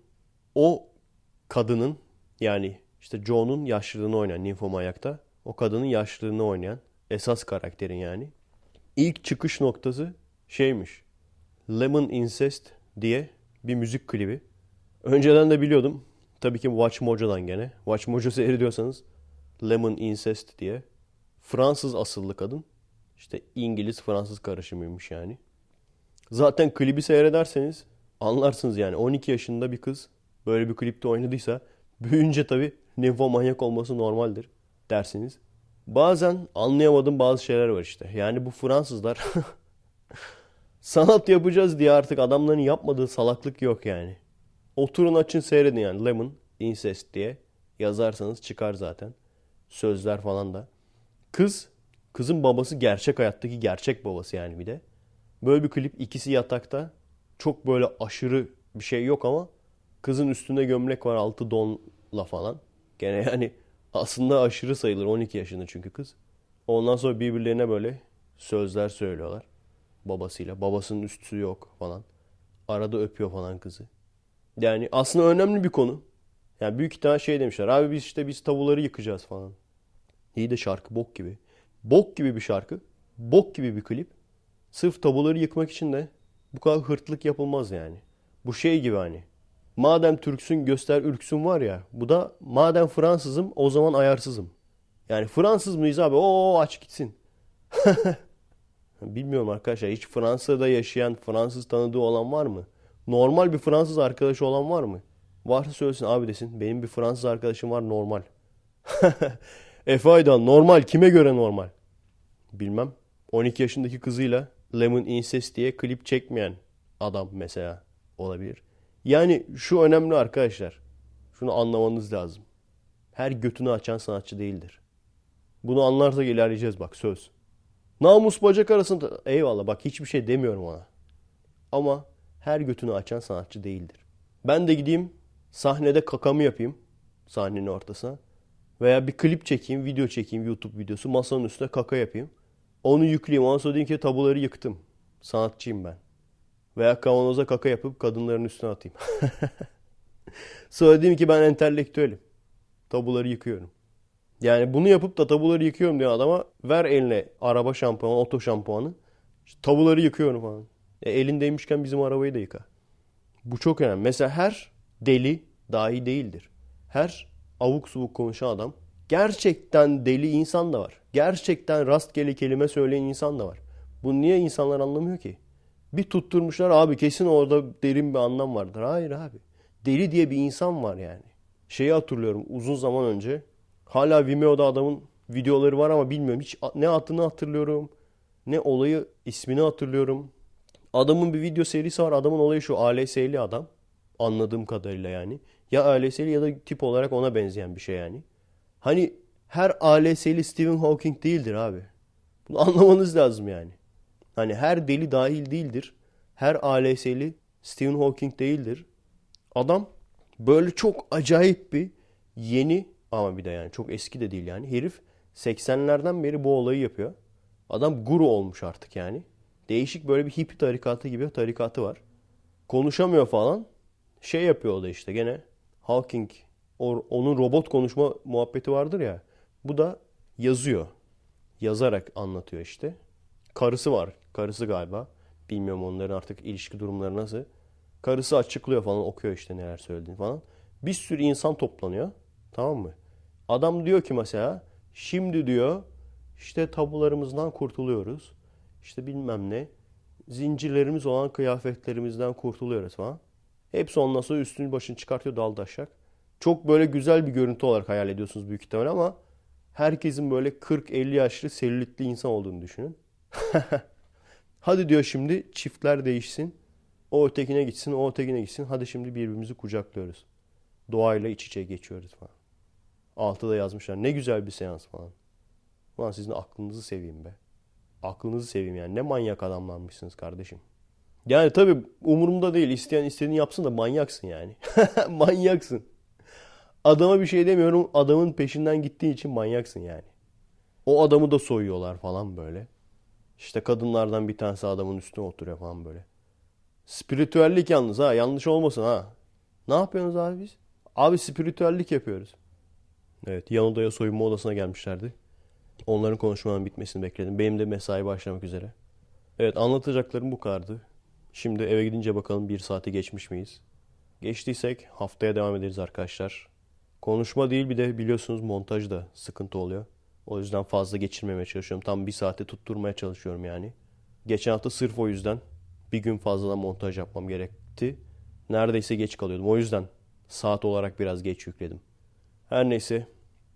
O kadının yani işte Joe'nun yaşlılığını oynayan Nymphomanyak'ta o kadının yaşlılığını oynayan esas karakterin yani. İlk çıkış noktası şeymiş. Lemon Incest diye bir müzik klibi. Önceden de biliyordum. Tabii ki Watch Mojo'dan gene. Watch Mojo seyrediyorsanız Lemon Incest diye. Fransız asıllı kadın. İşte İngiliz-Fransız karışımıymış yani. Zaten klibi seyrederseniz anlarsınız yani. 12 yaşında bir kız böyle bir klipte oynadıysa büyüyünce tabii nymfomanyak olması normaldir dersiniz. Bazen anlayamadığım bazı şeyler var işte. Yani bu Fransızlar sanat yapacağız diye artık adamların yapmadığı salaklık yok yani. Oturun açın seyredin yani Lemon Incest diye yazarsanız çıkar zaten. Sözler falan da. Kız, kızın babası gerçek hayattaki gerçek babası yani bir de. Böyle bir klip ikisi yatakta. Çok böyle aşırı bir şey yok ama kızın üstünde gömlek var altı donla falan. Gene yani aslında aşırı sayılır 12 yaşında çünkü kız. Ondan sonra birbirlerine böyle sözler söylüyorlar babasıyla. Babasının üstü yok falan. Arada öpüyor falan kızı. Yani aslında önemli bir konu. Yani büyük ihtimal şey demişler. Abi biz işte biz tavuları yıkacağız falan. İyi de şarkı bok gibi. Bok gibi bir şarkı. Bok gibi bir klip. Sırf tabuları yıkmak için de bu kadar hırtlık yapılmaz yani. Bu şey gibi hani. Madem Türksün göster ürksün var ya. Bu da madem Fransızım o zaman ayarsızım. Yani Fransız mıyız abi? Oo aç gitsin. Bilmiyorum arkadaşlar. Hiç Fransa'da yaşayan Fransız tanıdığı olan var mı? Normal bir Fransız arkadaşı olan var mı? Varsa söylesin abi desin. Benim bir Fransız arkadaşım var normal. Efe Aydan normal kime göre normal? Bilmem. 12 yaşındaki kızıyla Lemon Incest diye klip çekmeyen adam mesela olabilir. Yani şu önemli arkadaşlar. Şunu anlamanız lazım. Her götünü açan sanatçı değildir. Bunu anlarsak ilerleyeceğiz bak söz. Namus bacak arasında eyvallah bak hiçbir şey demiyorum ona. Ama her götünü açan sanatçı değildir. Ben de gideyim sahnede kakamı yapayım sahnenin ortasına. Veya bir klip çekeyim, video çekeyim, YouTube videosu. Masanın üstüne kaka yapayım. Onu yükleyeyim. Ondan sonra diyeyim ki tabuları yıktım. Sanatçıyım ben. Veya kavanoza kaka yapıp kadınların üstüne atayım. sonra diyeyim ki ben entelektüelim. Tabuları yıkıyorum. Yani bunu yapıp da tabuları yıkıyorum diye adama ver eline araba şampuanı, oto şampuanı. İşte tabuları yıkıyorum falan. E, elindeymişken bizim arabayı da yıka. Bu çok önemli. Mesela her deli dahi değildir. Her avuk subuk konuşan adam gerçekten deli insan da var. Gerçekten rastgele kelime söyleyen insan da var. Bu niye insanlar anlamıyor ki? Bir tutturmuşlar abi kesin orada derin bir anlam vardır. Hayır abi. Deli diye bir insan var yani. Şeyi hatırlıyorum uzun zaman önce. Hala Vimeo'da adamın videoları var ama bilmiyorum. Hiç ne adını hatırlıyorum ne olayı ismini hatırlıyorum. Adamın bir video serisi var. Adamın olayı şu ALS'li adam. Anladığım kadarıyla yani. Ya ALS'li ya da tip olarak ona benzeyen bir şey yani. Hani her ALS'li Stephen Hawking değildir abi. Bunu anlamanız lazım yani. Hani her deli dahil değildir. Her ALS'li Stephen Hawking değildir. Adam böyle çok acayip bir yeni ama bir de yani çok eski de değil yani. Herif 80'lerden beri bu olayı yapıyor. Adam guru olmuş artık yani. Değişik böyle bir hippie tarikatı gibi tarikatı var. Konuşamıyor falan. Şey yapıyor o da işte gene Hawking onun robot konuşma muhabbeti vardır ya. Bu da yazıyor. Yazarak anlatıyor işte. Karısı var. Karısı galiba. Bilmiyorum onların artık ilişki durumları nasıl. Karısı açıklıyor falan okuyor işte neler söylediğini falan. Bir sürü insan toplanıyor. Tamam mı? Adam diyor ki mesela şimdi diyor işte tabularımızdan kurtuluyoruz. İşte bilmem ne. Zincirlerimiz olan kıyafetlerimizden kurtuluyoruz falan. Hepsi ondan sonra üstünü başını çıkartıyor daldaşak. Çok böyle güzel bir görüntü olarak hayal ediyorsunuz büyük ihtimalle ama herkesin böyle 40-50 yaşlı selülitli insan olduğunu düşünün. Hadi diyor şimdi çiftler değişsin. O ötekine gitsin, o ötekine gitsin. Hadi şimdi birbirimizi kucaklıyoruz. Doğayla iç içe geçiyoruz falan. Altıda yazmışlar. Ne güzel bir seans falan. Ulan sizin aklınızı seveyim be. Aklınızı seveyim yani. Ne manyak adamlanmışsınız kardeşim. Yani tabii umurumda değil. İsteyen istediğini yapsın da manyaksın yani. manyaksın. Adama bir şey demiyorum. Adamın peşinden gittiğin için manyaksın yani. O adamı da soyuyorlar falan böyle. İşte kadınlardan bir tanesi adamın üstüne oturuyor falan böyle. Spiritüellik yalnız ha. Yanlış olmasın ha. Ne yapıyorsunuz abi biz? Abi spiritüellik yapıyoruz. Evet yan odaya soyunma odasına gelmişlerdi. Onların konuşmalarının bitmesini bekledim. Benim de mesai başlamak üzere. Evet anlatacaklarım bu kadardı. Şimdi eve gidince bakalım bir saati geçmiş miyiz? Geçtiysek haftaya devam ederiz arkadaşlar. Konuşma değil bir de biliyorsunuz montaj da sıkıntı oluyor. O yüzden fazla geçirmemeye çalışıyorum. Tam bir saate tutturmaya çalışıyorum yani. Geçen hafta sırf o yüzden bir gün fazladan montaj yapmam gerekti. Neredeyse geç kalıyordum. O yüzden saat olarak biraz geç yükledim. Her neyse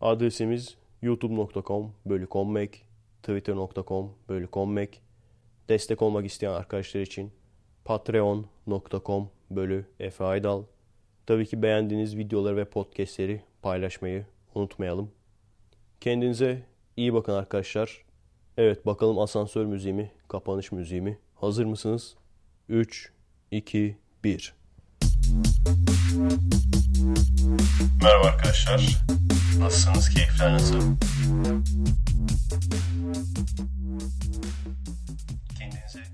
adresimiz youtube.com bölü kommek, twitter.com bölü kommek. Destek olmak isteyen arkadaşlar için patreon.com bölü Efe Aydal. Tabii ki beğendiğiniz videoları ve podcastleri paylaşmayı unutmayalım. Kendinize iyi bakın arkadaşlar. Evet bakalım asansör müziğimi, kapanış müziğimi. Hazır mısınız? 3, 2, 1. Merhaba arkadaşlar. Posanski, França. Quem dizer?